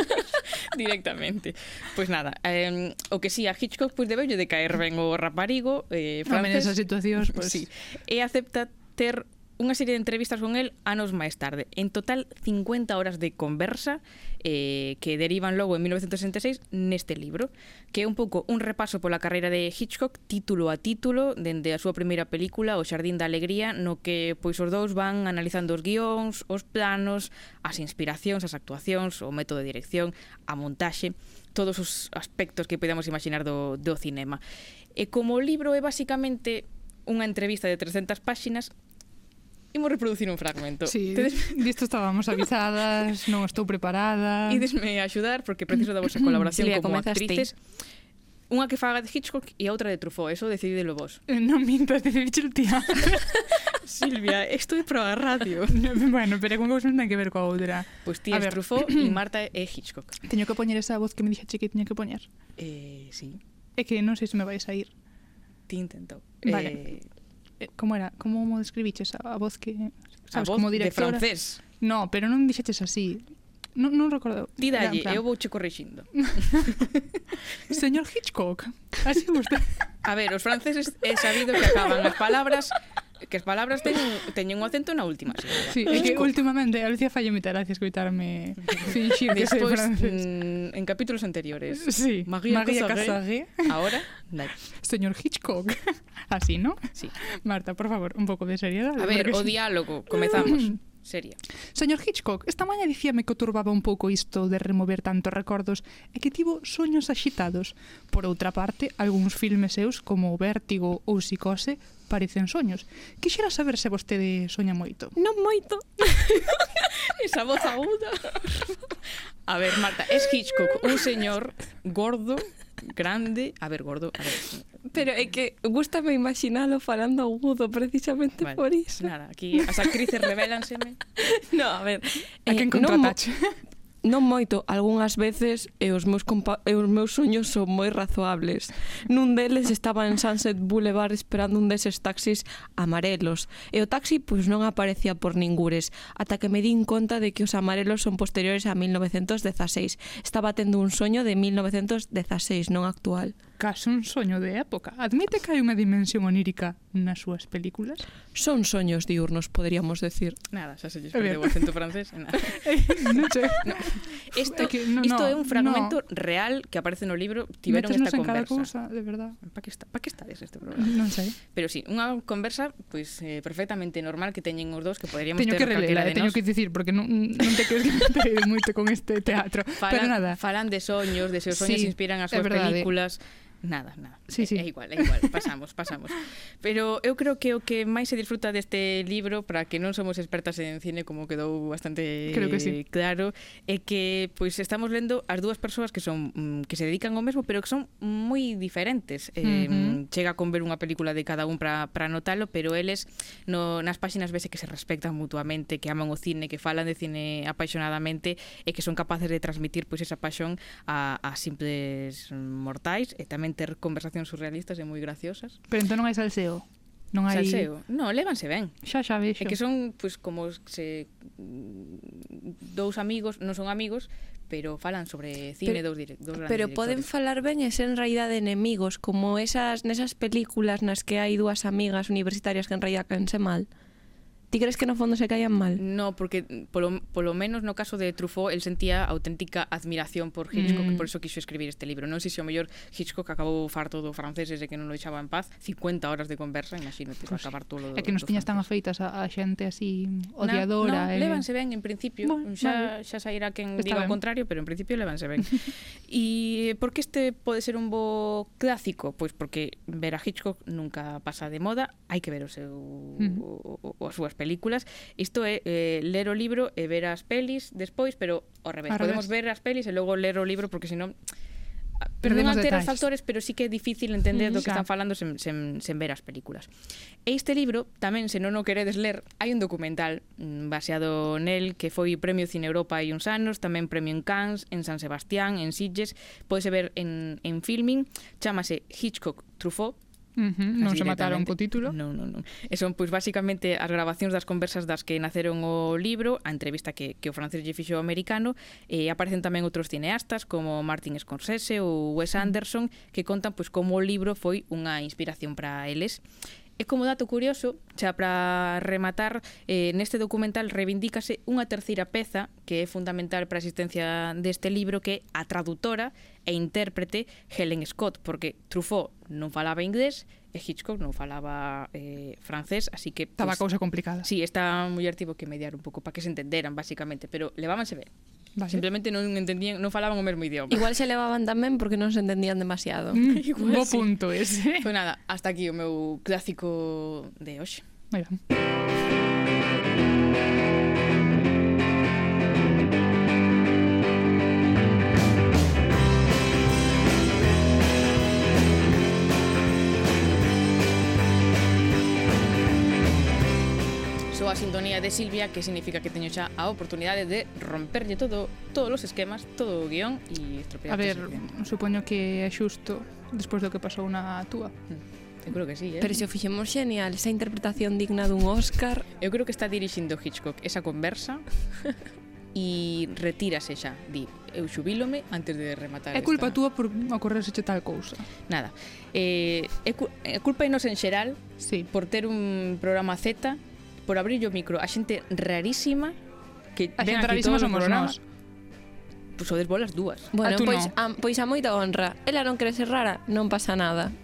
directamente pois pues nada eh, o que si sí, a Hitchcock pois pues, de caer ben o raparigo eh, francés, Home, esas situacións pois. Pues. sí, e acepta ter unha serie de entrevistas con el anos máis tarde. En total, 50 horas de conversa eh, que derivan logo en 1966 neste libro, que é un pouco un repaso pola carreira de Hitchcock título a título dende a súa primeira película O Xardín da Alegría, no que pois os dous van analizando os guións, os planos, as inspiracións, as actuacións, o método de dirección, a montaxe, todos os aspectos que podemos imaginar do, do cinema. E como o libro é basicamente unha entrevista de 300 páxinas, imos reproducir un fragmento. Sí, Tedes... disto estábamos avisadas, non estou preparada. Idesme a axudar porque preciso da vosa colaboración Silvia, sí, como actrices. Ti. Unha que faga de Hitchcock e a outra de Truffaut, eso decididelo vos. Eh, non mintas, decidichelo ti Silvia, isto é para a radio. bueno, pero con cousa non ten que ver coa outra. Pois pues ti és Truffaut e Marta é Hitchcock. Teño que poñer esa voz que me dixache que tiña que poñer. Eh, sí. É que non sei se me vais a ir. Ti intentou. Vale. Eh, Eh, como era? Como mo describiches a, a voz que sabes, a voz como directora? de francés. No, pero non dixeches así. Non, non recordo. Ti dalle, eu vouche corrixindo. Señor Hitchcock, así gusta. A ver, os franceses é sabido que acaban as palabras que as palabras teñen, teñen un acento na última. Sí, é que últimamente a Lucía falle moita gracia escoitarme finxir que sei francés. Mm, en capítulos anteriores. Sí, María, María Casagé. Ahora, dai. Señor Hitchcock. Así, ¿no? Sí. Marta, por favor, un pouco de seriedade. A ver, porque... o diálogo, comezamos. seria. Señor Hitchcock, esta maña dicíame que o turbaba un pouco isto de remover tantos recordos e que tivo soños axitados. Por outra parte, algúns filmes seus como Vértigo ou Psicose parecen soños. Quixera saber se vostede soña moito. Non moito. Esa voz aguda. A ver, Marta, es Hitchcock un señor gordo, grande, a ver, gordo, a ver, Pero é que gustame imaginalo falando agudo precisamente vale, por iso. Nada, aquí as actrices revelánseme. no, a ver. A eh, quen contratache? Non, mo, non moito, algunhas veces e os meus compa e os meus sueños son moi razoables. Nun deles estaba en Sunset Boulevard esperando un deses taxis amarelos e o taxi pois non aparecía por ningures, ata que me din conta de que os amarelos son posteriores a 1916. Estaba tendo un soño de 1916, non actual case un soño de época. Admite que hai unha dimensión onírica nas súas películas? Son soños diurnos, poderíamos decir. Nada, xa se lles perdeu o acento francés. Nada. Eh, no. Isto, é que, no, isto no, é un fragmento no. real que aparece no libro, tiveron Métenos esta conversa. En cada cousa, de verdad. Pa que, está, pa que estades este programa? Non sei. Pero sí, unha conversa pois pues, eh, perfectamente normal que teñen os dous que poderíamos teño ter que relela, de teño nos. que dicir porque non, non te crees que me moito con este teatro. Falan, Pero nada. Falan de soños, de os soños sí, inspiran as súas películas nada, nada. Sí, sí. É, é igual, é igual, pasamos, pasamos. Pero eu creo que o que máis se disfruta deste libro, para que non somos expertas en cine, como quedou bastante creo que sí. claro, é que pois estamos lendo as dúas persoas que son mm, que se dedican ao mesmo, pero que son moi diferentes. Uh -huh. eh, chega con ver unha película de cada un para notalo, pero eles no, nas páxinas vese que se respectan mutuamente, que aman o cine, que falan de cine apaixonadamente e que son capaces de transmitir pois esa paixón a, a simples mortais e tamén ter conversacións surrealistas e moi graciosas. Pero entón non hai salseo? Non hai... Salseo? Non, lévanse ben. Xa, xa, vexo. É que son, pois, pues, como se... Dous amigos, non son amigos, pero falan sobre cine pero, dos, dire, dos grandes Pero poden directores. falar ben e ser en realidad de enemigos, como esas nesas películas nas que hai dúas amigas universitarias que en realidad canse mal. Ti crees que no fondo se caían mal? No, porque polo, polo menos no caso de Truffaut el sentía auténtica admiración por Hitchcock, mm. por eso quiso escribir este libro. Non sei se o mellor Hitchcock acabou farto do francés e que non lo echaba en paz. 50 horas de conversa, imagínate, pues, acabar todo. É que nos tiñas tan afeitas a, a xente así odiadora. Na, no, eh... levanse ben en principio. Bueno, xa, vale. xa sairá quen Está diga ben. o contrario, pero en principio levanse ben. e por que este pode ser un bo clásico? Pois pues porque ver a Hitchcock nunca pasa de moda, hai que ver o seu mm. o, o, o a súa experiencia películas. Isto é eh, ler o libro e ver as pelis despois, pero ao revés. Ao Podemos revés. ver as pelis e logo ler o libro porque senón Perdemos non ter os factores, pero sí que é difícil entender mm, do que xa. están falando sen, sen, sen ver as películas. E este libro, tamén, se non o queredes ler, hai un documental mm, baseado nel que foi Premio Cine Europa hai uns anos, tamén Premio en Cannes, en San Sebastián, en Sitges, pois podese ver en, en filming, chamase Hitchcock Truffaut, Uh -huh, non se mataron co título? non, non, non. E son pois basicamente as grabacións das conversas das que naceron o libro a entrevista que, que o francés lle fixo ao americano e aparecen tamén outros cineastas como Martin Scorsese ou Wes Anderson que contan pois como o libro foi unha inspiración para eles. E como dato curioso, xa para rematar, eh, neste documental reivindícase unha terceira peza que é fundamental para a existencia deste libro que é a traductora e intérprete Helen Scott, porque Truffaut non falaba inglés e Hitchcock non falaba eh, francés, así que... Estaba pues, cousa complicada. Sí, esta muller tivo que mediar un pouco para que se entenderan, basicamente, pero levábanse ben. Vale. Simplemente non entendían, non falaban o mesmo idioma. Igual se levaban tamén porque non se entendían demasiado. Mm, Igual, Bo sí. punto ese. Pois pues nada, hasta aquí o meu clásico de hoxe. Moi ben. a sintonía de Silvia Que significa que teño xa a oportunidade de romperlle todo todos os esquemas, todo o guión e estropear A ver, supoño que é xusto despois do que pasou na túa. Mm, eu creo que sí, eh? Pero se o fixemos genial, esa interpretación digna dun Óscar. Eu creo que está dirixindo Hitchcock esa conversa e retírase xa, di, eu xubilome antes de rematar É culpa esta... túa por ocorrerse tal cousa. Nada. Eh, é, cu é culpa inos en xeral sí. por ter un programa Z por abrir o micro a xente rarísima que a xente rarísima somos nós Pois sodes bolas dúas. Bueno, ah, pois, no. a, pois a moita honra. Ela non quere ser rara, non pasa nada.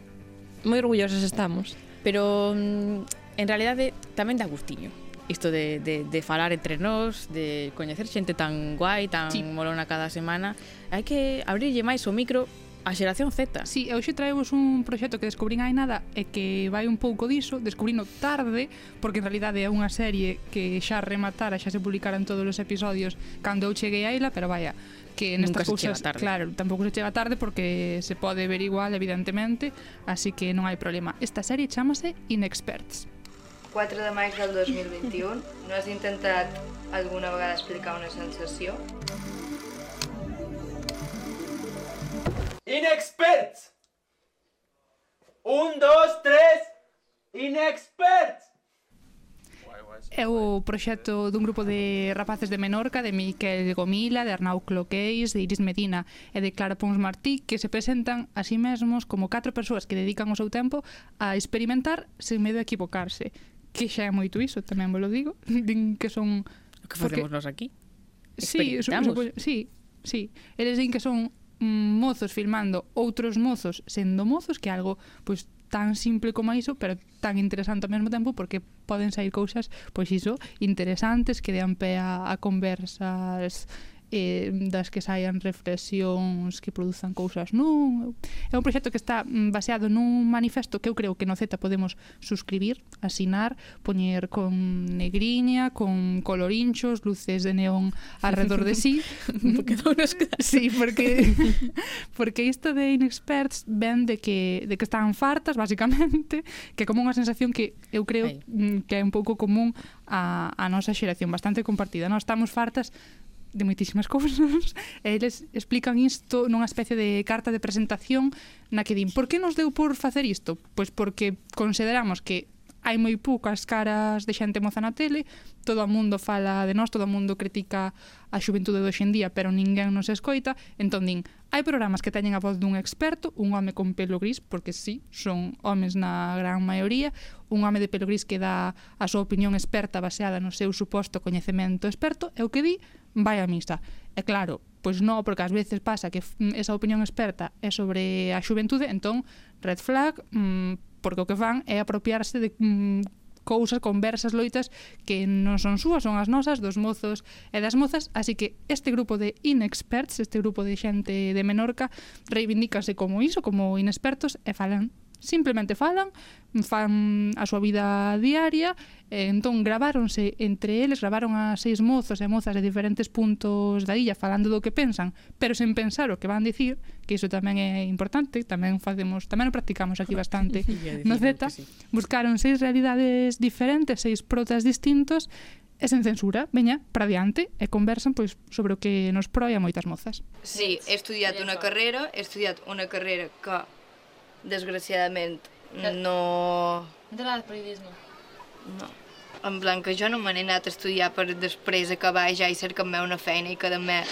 Moi orgullosos estamos. Pero mm, en realidade tamén da gustiño isto de, de, de falar entre nós, de coñecer xente tan guai, tan sí. molona cada semana. Hai que abrirlle máis o micro A xeración Z. Sí, e hoxe traemos un proxecto que descubrín hai nada e que vai un pouco diso, descubrino tarde, porque en realidade é unha serie que xa rematara, xa se publicaran todos os episodios cando eu cheguei a ela, pero vaya, que nestas cousas, claro, tampouco se chega tarde porque se pode ver igual, evidentemente, así que non hai problema. Esta serie chamase Inexperts. 4 de maig del 2021, no has intentat alguna vegada explicar una sensació? Inexperts. Un, dos, tres. Inexperts. É o proxecto dun grupo de rapaces de Menorca, de Miquel Gomila, de Arnau Cloqueis, de Iris Medina e de Clara Pons Martí, que se presentan a sí mesmos como catro persoas que dedican o seu tempo a experimentar sen medo a equivocarse. Que xa é moito iso, tamén vos lo digo. Din que son... O que facemos porque... nós aquí? Sí, supo, sí, sí. Eles din que son mozos filmando outros mozos sendo mozos, que é algo pois tan simple como iso, pero tan interesante ao mesmo tempo porque poden sair cousas, pois iso, interesantes que dean pé a, a conversas eh, das que saian reflexións que produzan cousas nun é un proxecto que está mm, baseado nun manifesto que eu creo que no Z podemos suscribir, asinar poñer con negriña con colorinchos, luces de neón alrededor de sí porque non nos sí, porque porque isto de inexperts ven de que, de que están fartas basicamente, que como unha sensación que eu creo Ay. Mm, que é un pouco común a, a nosa xeración bastante compartida, non? Estamos fartas de moitísimas cousas e eh, eles explican isto nunha especie de carta de presentación na que din por que nos deu por facer isto? Pois porque consideramos que hai moi poucas caras de xente moza na tele, todo o mundo fala de nós, todo o mundo critica a xuventude de hoxendía, pero ninguén nos escoita, entón din, hai programas que teñen a voz dun experto, un home con pelo gris, porque sí, son homes na gran maioría, un home de pelo gris que dá a súa opinión experta baseada no seu suposto coñecemento experto, e o que di, vai a misa. E claro, pois non, porque ás veces pasa que mm, esa opinión experta é sobre a xuventude, entón, red flag, mmm, porque o que fan é apropiarse de mm, cousas, conversas, loitas que non son súas, son as nosas, dos mozos e das mozas, así que este grupo de inexperts, este grupo de xente de Menorca reivindícase como iso, como inexpertos e falan simplemente falan, fan a súa vida diaria, e entón graváronse entre eles, gravaron a seis mozos e mozas de diferentes puntos da illa falando do que pensan, pero sen pensar o que van dicir, que iso tamén é importante, tamén facemos, tamén o practicamos aquí bastante no Z, sí. buscaron seis realidades diferentes, seis protas distintos, e sen censura, veña, para diante e conversan pois sobre o que nos proia moitas mozas. Sí, estudiat unha carrera, estudiat unha carrera que desgraciadament, no... No t'agrada el periodisme? no. En plan, que jo no me n'he anat a estudiar per després acabar ja i cercar-me una feina i quedar-me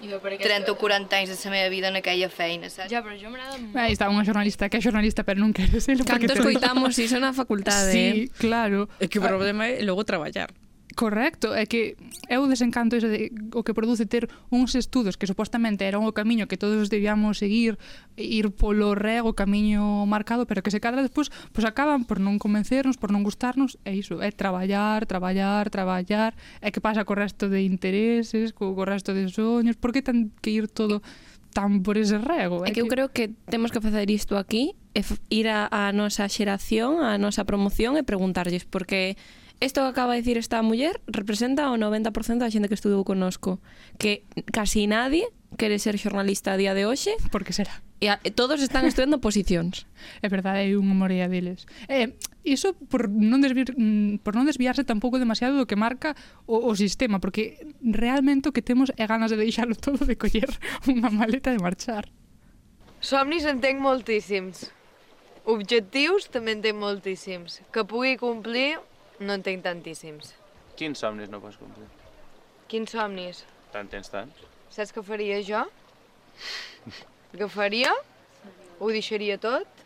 jo per 30 o 40 anys de la meva vida en aquella feina, saps? Ja, però jo m'agrada molt. Aí está unha xornalista que é xornalista, pero non quere ser porque Canto escoitamos iso na facultade, eh? Sí, claro. É que o problema é logo traballar. Correcto, é que é o desencanto iso de, o que produce ter uns estudos que supostamente eran o camiño que todos debíamos seguir, ir polo rego camiño marcado, pero que se cadra despois pois acaban por non convencernos, por non gustarnos, é iso, é traballar, traballar, traballar, é que pasa co resto de intereses, co, co resto de soños, por que tan que ir todo tan por ese rego? É, é que, eu creo que temos que facer isto aquí, e ir a, a nosa xeración, a nosa promoción e preguntarlles, porque Isto que acaba de dicir esta muller representa o 90% da xente que estudou conosco. Que casi nadie quere ser xornalista a día de hoxe. Por que será? E a, e todos están estudando posicións. É verdade, hai unha morea deles. Eh, iso por non, desviar, mm, por non desviarse tampouco demasiado do que marca o, o sistema, porque realmente o que temos é ganas de deixalo todo de coller unha maleta de marchar. Somnis en tenc moltíssims. Objectius també en tenc moltíssims. Que pugui complir no en tenc tantíssims. Quins somnis no pots complir? Quins somnis? Tant tens tants? Saps què faria jo? Agafaria, ho deixaria tot,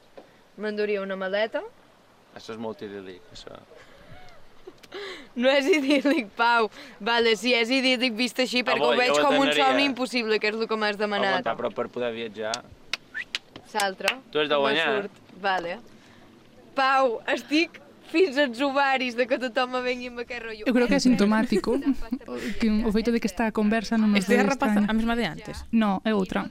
m'enduria una maleta. Això és molt idíl·lic, això. No és idíl·lic, Pau. Vale, sí, és idíl·lic vist així, perquè bo, ho veig ho com un somni impossible, que és el que m'has demanat. Aguantar, però per poder viatjar... L'altre. Tu has de guanyar. Vale. Pau, estic fins os uvaris de que tothom a ven que rollo. Eu creo que é sintomático que o feito de que esta conversa non nos Este é a rapaza a mesma de antes? No, é outra.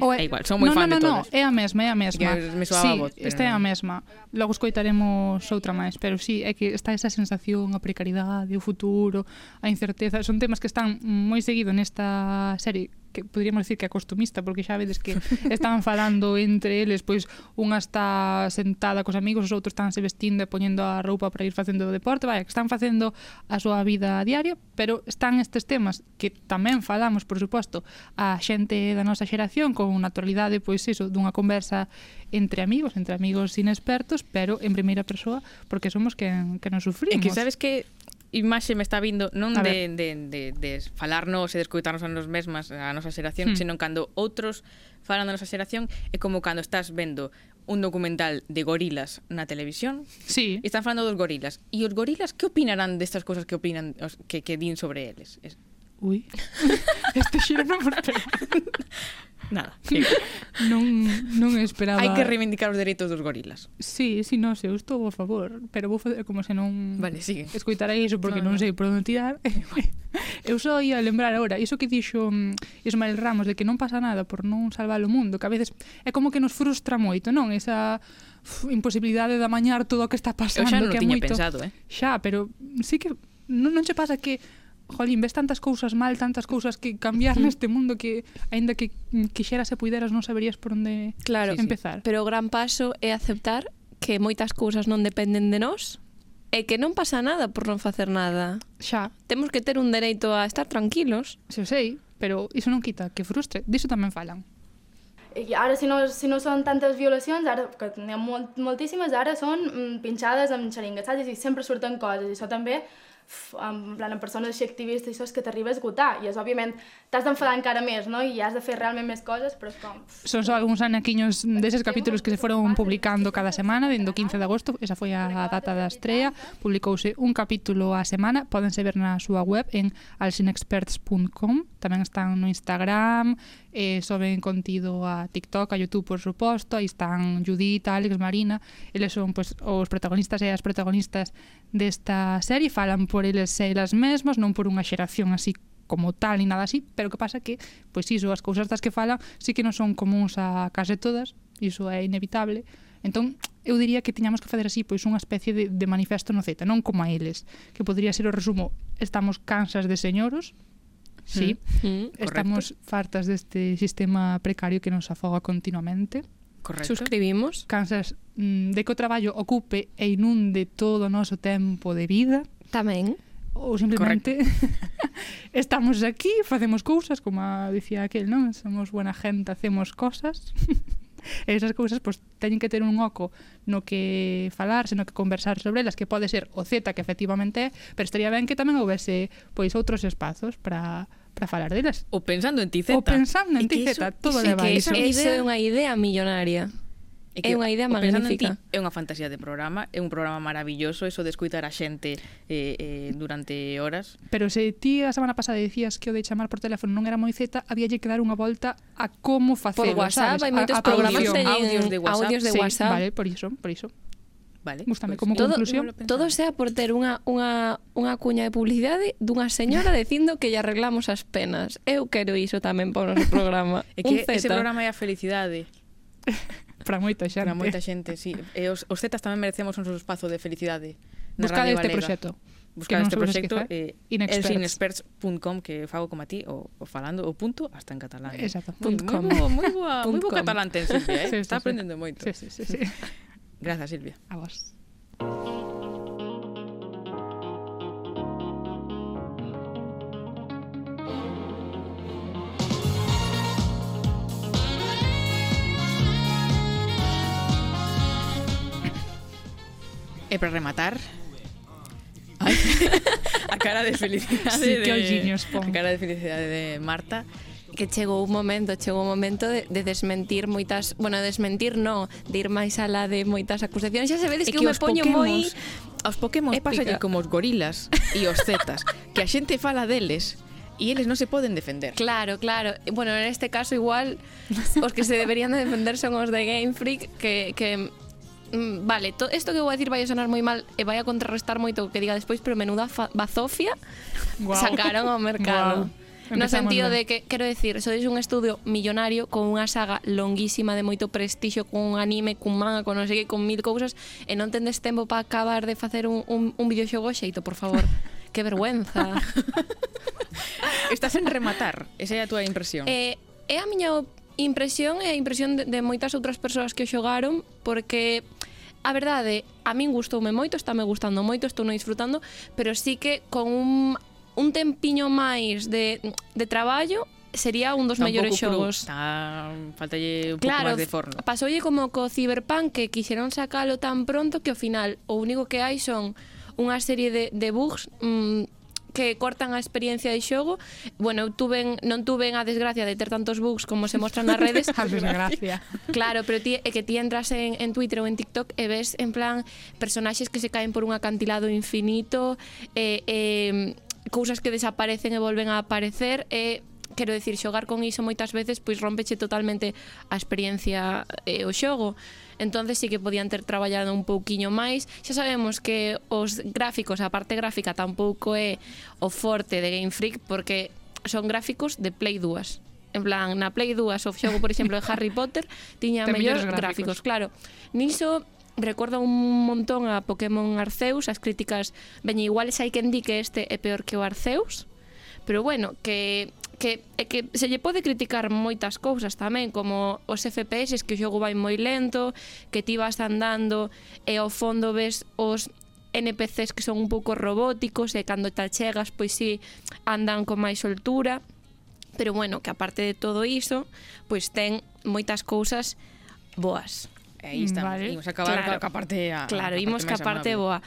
O é... é igual, son moi no, fan no, no, de todas. No, é a mesma, é a mesma. Que me sí, esta é a mesma. Logo escoitaremos outra máis, pero sí, é que está esa sensación, a precariedade, o futuro, a incerteza, son temas que están moi seguido nesta serie que poderíamos decir que acostumista, porque xa vedes que estaban falando entre eles, pois unha está sentada cos amigos, os outros están se vestindo e poñendo a roupa para ir facendo o deporte, vai, que están facendo a súa vida diaria, pero están estes temas que tamén falamos, por suposto, a xente da nosa xeración con naturalidade, pois iso, dunha conversa entre amigos, entre amigos inexpertos, pero en primeira persoa, porque somos que, que nos sufrimos. E que sabes que imaxe me está vindo non de, de, de, de falarnos e de escutarnos a nos mesmas a nosa xeración, hmm. senón cando outros falan da nosa xeración é como cando estás vendo un documental de gorilas na televisión. Sí. Están falando dos gorilas. E os gorilas que opinarán destas cousas que opinan os, que, que din sobre eles? Es, Ui. Este xiro non me Nada. non, non esperaba... Hai que reivindicar os dereitos dos gorilas. Sí, sí, non sei, eu estou a favor, pero vou facer como se non... Vale, sigue. Escoitara iso porque no, non, non sei por onde tirar. eu só ia lembrar agora, iso que dixo mm, Ismael Ramos, de que non pasa nada por non salvar o mundo, que a veces é como que nos frustra moito, non? Esa uf, imposibilidade de amañar todo o que está pasando. Eu xa non que é moito... pensado, eh? Xa, pero sí que non, non che pasa que jolín, ves tantas cousas mal, tantas cousas que cambiar neste mundo que aínda que quixeras e puideras non saberías por onde claro, empezar. Sí, sí. Pero o gran paso é aceptar que moitas cousas non dependen de nós e que non pasa nada por non facer nada. Xa. Temos que ter un dereito a estar tranquilos. Se o sei, pero iso non quita que frustre. Diso tamén falan. I ara, si no, si no són tantes violacions, ara, que n'hi ha molt, moltíssimes, ara són mm, pinxades amb xeringues, saps? I sempre surten coses, i això també en plan, amb persones així activistes que t'arriba a esgotar i és, òbviament, t'has d'enfadar encara més no? i has de fer realment més coses, pero és como... Son só algúns anaquiños deses capítulos que se foron publicando cada semana, dende 15 de agosto, esa foi a data da estrella, publicouse un capítulo a semana, podense ver na súa web en alsinexperts.com, tamén están no Instagram, eh, soben contido a TikTok, a YouTube, por suposto, aí están Judith, Alex, Marina, eles son pues, os protagonistas e as protagonistas desta serie, falan por eles e elas mesmas, non por unha xeración así como tal ni nada así, pero que pasa que, pois iso, as cousas das que falan sí que non son comuns a case todas, iso é inevitable. Entón, eu diría que tiñamos que facer así pois unha especie de, de manifesto no Z, non como a eles, que podría ser o resumo, estamos cansas de señoros, sí, mm, mm, estamos correcto. fartas deste sistema precario que nos afoga continuamente, Correcto. Suscribimos. Cansas mm, de que o traballo ocupe e inunde todo o noso tempo de vida, Tamén. Ou simplemente estamos aquí, facemos cousas, como dicía aquel, non? Somos buena gente, hacemos cosas. e esas cousas pois, teñen que ter un oco no que falar, senón que conversar sobre elas, que pode ser o Z que efectivamente é, pero estaría ben que tamén houvese pois outros espazos para para falar delas. O pensando en ti Z. O pensando en ti Z, todo leva iso. Esa é unha idea millonaria. É, que, é unha idea magnífica. Ti, é unha fantasía de programa, é un programa maravilloso, eso de escuitar a xente eh, eh, durante horas. Pero se ti a semana pasada dicías que o de chamar por teléfono non era moi zeta, había que dar unha volta a como facelo, Por WhatsApp, sabes? hai moitos a, a programas teñen audios de WhatsApp. Audios de sí, WhatsApp. Vale, por iso, por iso. Vale. Gústame pues, como todo, conclusión. Todo sea por ter unha, unha, unha cuña de publicidade dunha señora dicindo que lle arreglamos as penas. Eu quero iso tamén para o noso programa. é que ese programa é a felicidade. para moita xente. Para moita xente, sí. E os, os Zetas tamén merecemos un espazo de felicidade. Buscade este Galega. proxecto. Buscade este proxecto eh, elsinexperts.com que fago como a ti o, o falando o punto hasta en catalán. Eh? Exacto. .com. Moi, bo, moi boa, moi boa catalán ten Silvia, eh? Sí, sí, Está aprendendo sí. moito. Sí, sí, sí, sí. Grazas, Silvia. A vos. Eh, e para rematar, Ay, a cara de felicidade sí, que de, pon. A cara de felicidade de Marta que chegou un momento, chegou un momento de, de desmentir moitas, bueno, desmentir non, de ir máis alá de moitas acusacións. Xa sabedes que, que eu me poño moi aos Pokémon pasalle como os gorilas e os zetas, que a xente fala deles e eles non se poden defender. Claro, claro. Bueno, en este caso igual os que se deberían de defender son os de Game Freak que, que Mm, vale, to, esto que vou a decir vai a sonar moi mal e vai a contrarrestar moito o que diga despois, pero menuda fa, bazofia wow. sacaron ao mercado. Wow. No sentido de que, quero decir, sois un estudio millonario con unha saga longuísima de moito prestixio, con un anime, cun manga, con non sei que, con mil cousas, e non tendes tempo para acabar de facer un, un, un videoxogo xeito, por favor. que vergüenza. Estás en rematar, esa é a túa impresión. Eh, é a miña Impresión e a impresión de, de moitas outras persoas que o xogaron porque a verdade, a min gustoume moito, está me gustando moito, estou no disfrutando, pero sí que con un, un tempiño máis de, de traballo sería un dos mellores xogos. Tan, faltalle un claro, pouco máis de forno. Pasoulle como co Cyberpunk que quixeron sacalo tan pronto que ao final o único que hai son unha serie de, de bugs mm, que cortan a experiencia de xogo. Bueno, eu tuven, non tuven a desgracia de ter tantos bugs como se mostran nas redes. a desgracia. Claro, pero ti, é que ti entras en, en Twitter ou en TikTok e ves en plan personaxes que se caen por un acantilado infinito, eh, eh, cousas que desaparecen e volven a aparecer e quero decir, xogar con iso moitas veces pois rompeche totalmente a experiencia e eh, o xogo entonces sí que podían ter traballado un pouquiño máis. Xa sabemos que os gráficos, a parte gráfica tampouco é o forte de Game Freak porque son gráficos de Play 2. En plan, na Play 2 o xogo, por exemplo, de Harry Potter tiña mellores gráficos. gráficos, claro. Niso recorda un montón a Pokémon Arceus, as críticas veña iguales, hai quen di que este é peor que o Arceus, pero bueno, que que é que se lle pode criticar moitas cousas tamén, como os FPS que o xogo vai moi lento, que ti vas andando e ao fondo ves os NPCs que son un pouco robóticos e cando te chegas pois si sí, andan con máis soltura. Pero bueno, que aparte de todo iso, pois ten moitas cousas boas. E aí estamos, vale. imos acabar claro. ca parte a, Claro, imos ca parte boa.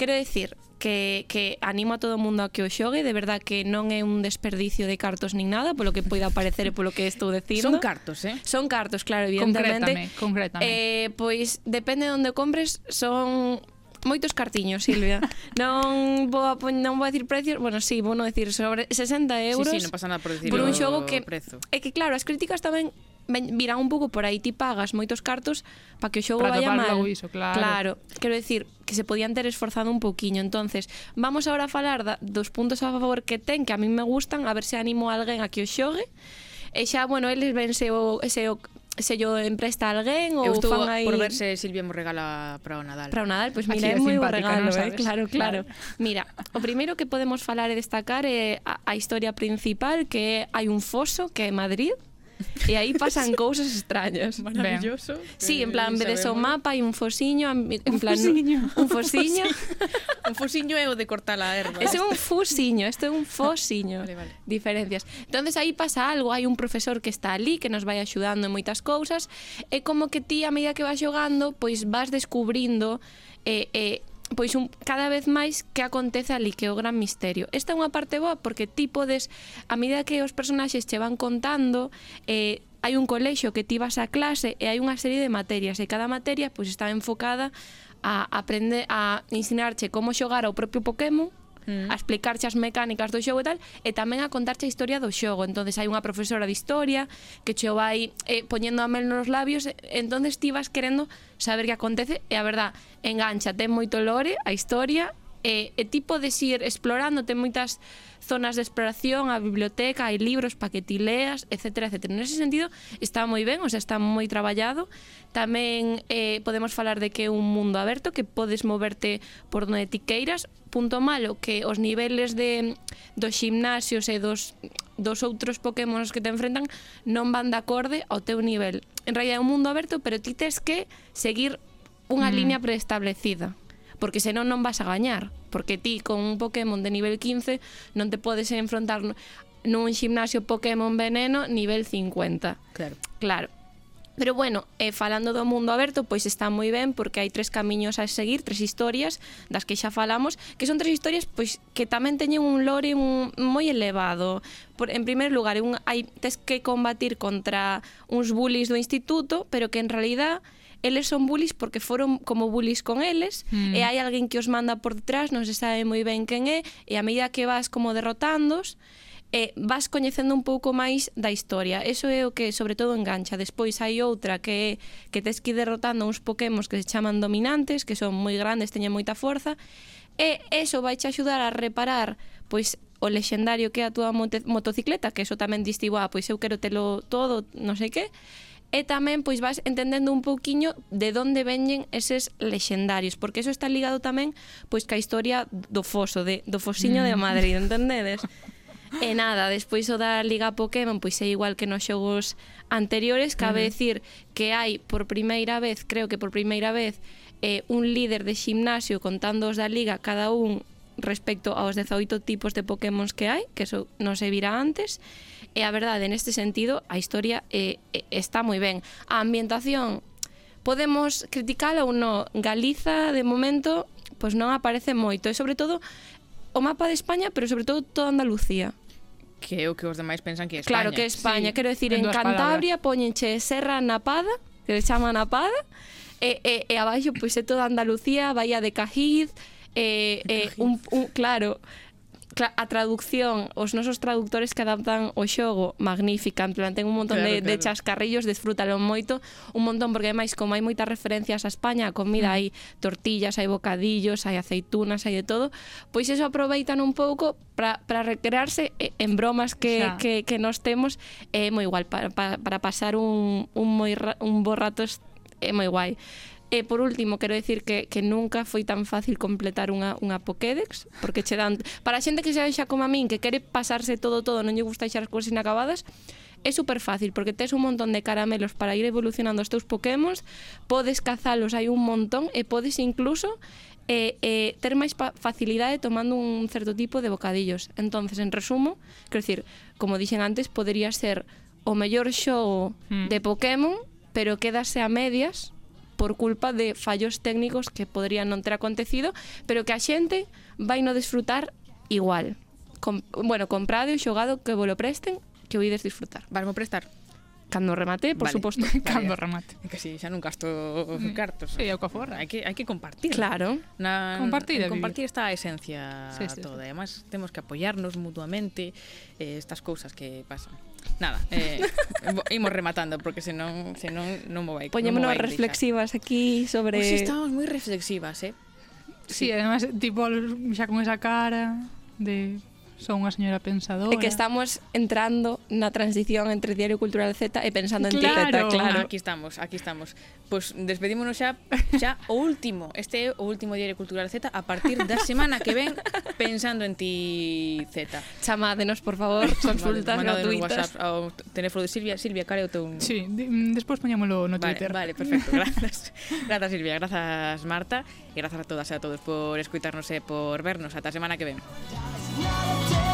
Quero decir que, que animo a todo o mundo a que o xogue, de verdad que non é un desperdicio de cartos nin nada, polo que poida parecer e polo que estou dicindo. Son cartos, eh? Son cartos, claro, evidentemente. Concrétame, concrétame. Eh, pois depende de onde compres, son moitos cartiños, Silvia. non vou a, non vou a decir precios, bueno, sí, vou non decir sobre 60 euros. Sí, sí, non pasa nada por, por un xogo que prezo. é que claro, as críticas tamén virán un pouco por aí ti pagas moitos cartos para que o xogo vaya mal. Iso, claro. claro, quero decir que se podían ter esforzado un pouquiño. Entonces, vamos agora a falar da, dos puntos a favor que ten que a min me gustan, a ver se animo a alguén a que o xogue. E xa, bueno, eles ven se o, se o se yo empresta a alguén ou estou fan aí... por ver se Silvia mo regala para o Nadal. Para o Nadal, pois pues, mira, é moi bo regalo, no eh? claro, claro. mira, o primeiro que podemos falar e destacar é a, a historia principal que hai un foso que é Madrid, e aí pasan cousas extrañas. Maravilloso. Ben. Sí, en eh, plan, vedes o mapa e un fosiño, en plan, fosiño. un fosiño. un fosiño é o de cortar a erva. Ese é un fusiño, este é un fosiño. Vale, vale. Diferencias. Entonces aí pasa algo, hai un profesor que está ali que nos vai axudando en moitas cousas e como que ti a medida que vas xogando, pois vas descubrindo eh, eh, pois un, cada vez máis que acontece ali que é o gran misterio. Esta é unha parte boa porque ti podes, a medida que os personaxes che van contando, eh, hai un colexo que ti vas a clase e hai unha serie de materias e cada materia pois está enfocada a aprender a ensinarche como xogar ao propio Pokémon Mm. a explicarche as mecánicas do xogo e tal, e tamén a contarche a historia do xogo. entonces hai unha profesora de historia que che vai eh, poñendo a mel nos labios, e, entonces ti vas querendo saber que acontece e a verdad, engancha, ten moito lore a historia E, e ti podes ir explorando, ten moitas zonas de exploración, a biblioteca, hai libros para que ti leas, etc. etc. Nese sentido, está moi ben, o sea, está moi traballado. Tamén eh, podemos falar de que é un mundo aberto, que podes moverte por donde ti queiras. Punto malo, que os niveles de, dos gimnasios e dos dos outros pokémons que te enfrentan non van de acorde ao teu nivel. En realidad é un mundo aberto, pero ti tes que seguir unha mm. liña preestablecida porque senón non vas a gañar, porque ti con un Pokémon de nivel 15 non te podes enfrontar nun ximnasio Pokémon Veneno nivel 50. Claro. Claro. Pero bueno, e falando do mundo aberto, pois está moi ben porque hai tres camiños a seguir, tres historias das que xa falamos, que son tres historias pois que tamén teñen un lore un, moi elevado. Por, en primeiro lugar, un, hai tes que combatir contra uns bullies do instituto, pero que en realidad eles son bullies porque foron como bullies con eles mm. e hai alguén que os manda por detrás, non se sabe moi ben quen é e a medida que vas como derrotándos e eh, vas coñecendo un pouco máis da historia. Eso é o que sobre todo engancha. Despois hai outra que é que tes que ir derrotando uns pokémos que se chaman dominantes, que son moi grandes, teñen moita forza, e eso vai te axudar a reparar pois o lexendario que é a túa motocicleta, que eso tamén distivo, ah, pois eu quero telo todo, non sei que, e tamén pois vas entendendo un pouquiño de onde veñen eses lexendarios, porque eso está ligado tamén pois ca historia do foso, de, do fosiño mm. de Madrid, entendedes? E nada, despois o da Liga Pokémon pois é igual que nos xogos anteriores, cabe uh -huh. decir que hai por primeira vez, creo que por primeira vez, eh, un líder de ximnasio contando os da Liga cada un respecto aos 18 tipos de Pokémons que hai, que eso non se vira antes, e E a verdade, neste sentido, a historia eh, eh, está moi ben. A ambientación podemos criticala ou non. Galiza, de momento, pois non aparece moito. E, sobre todo, o mapa de España, pero sobre todo toda Andalucía que é o que os demais pensan que é España. Claro que é España, sí, quero decir, en, en Cantabria poñenche Serra Napada, que se chama Napada, e, e, e abaixo pois é toda Andalucía, Bahía de Cajiz, eh, e, e eh, un, un, claro, a traducción, os nosos traductores que adaptan o xogo, magnífica, en plan, ten un montón claro, de, claro. de chascarrillos, desfrútalo moito, un montón, porque ademais, como hai moitas referencias a España, a comida, mm. hai tortillas, hai bocadillos, hai aceitunas, hai de todo, pois eso aproveitan un pouco para recrearse en bromas que, xa. que, que nos temos, é eh, moi igual, para, para, para pasar un, un, moi, un bo rato é moi guai. E por último, quero dicir que, que nunca foi tan fácil completar unha, unha Pokédex, porque che dan... Para a xente que xa, xa como a min, que quere pasarse todo todo, non lle gusta deixar as cousas inacabadas, é super fácil, porque tes un montón de caramelos para ir evolucionando os teus Pokémons, podes cazalos, hai un montón, e podes incluso eh, eh, ter máis facilidade tomando un certo tipo de bocadillos. Entonces, en resumo, quero dicir, como dixen antes, podería ser o mellor xogo mm. de Pokémon, pero quédase a medias por culpa de fallos técnicos que podrían non ter acontecido, pero que a xente vai no desfrutar igual. Com, bueno, comprade o xogado que vos lo presten que o ides disfrutar. Vasmo prestar. Cando remate, por vale. suposto. Cando remate. Que si, xa non gasto mm. cartos. Sí, ao caforra. Hai que, hai que compartir. Claro. Na, compartir, compartir está a esencia sí, sí, toda. Sí. Además, temos que apoiarnos mutuamente eh, estas cousas que pasan. Nada, eh, imos rematando porque senón, senón non mo vai. Poñémonos reflexivas aquí sobre... Pois pues estamos moi reflexivas, eh? Sí, sí, además, tipo, xa con esa cara de son unha señora pensadora. E que estamos entrando na transición entre Diario Cultural Z e pensando en claro. ti Z, claro. Aquí estamos, aquí estamos. Pois pues despedímonos xa xa o último. Este é o último Diario Cultural Z a partir da semana que ven pensando en ti Z. Chamádenos, por favor, consultas vale, gratuitas. WhatsApp ao teléfono de Silvia. Silvia, care o teu... Sí, despois poñámolo no Twitter. Vale, vale perfecto, grazas. grazas, Silvia, grazas, Marta. E grazas a todas e a todos por escuitarnos e por vernos. Ata a semana que ven. not a day.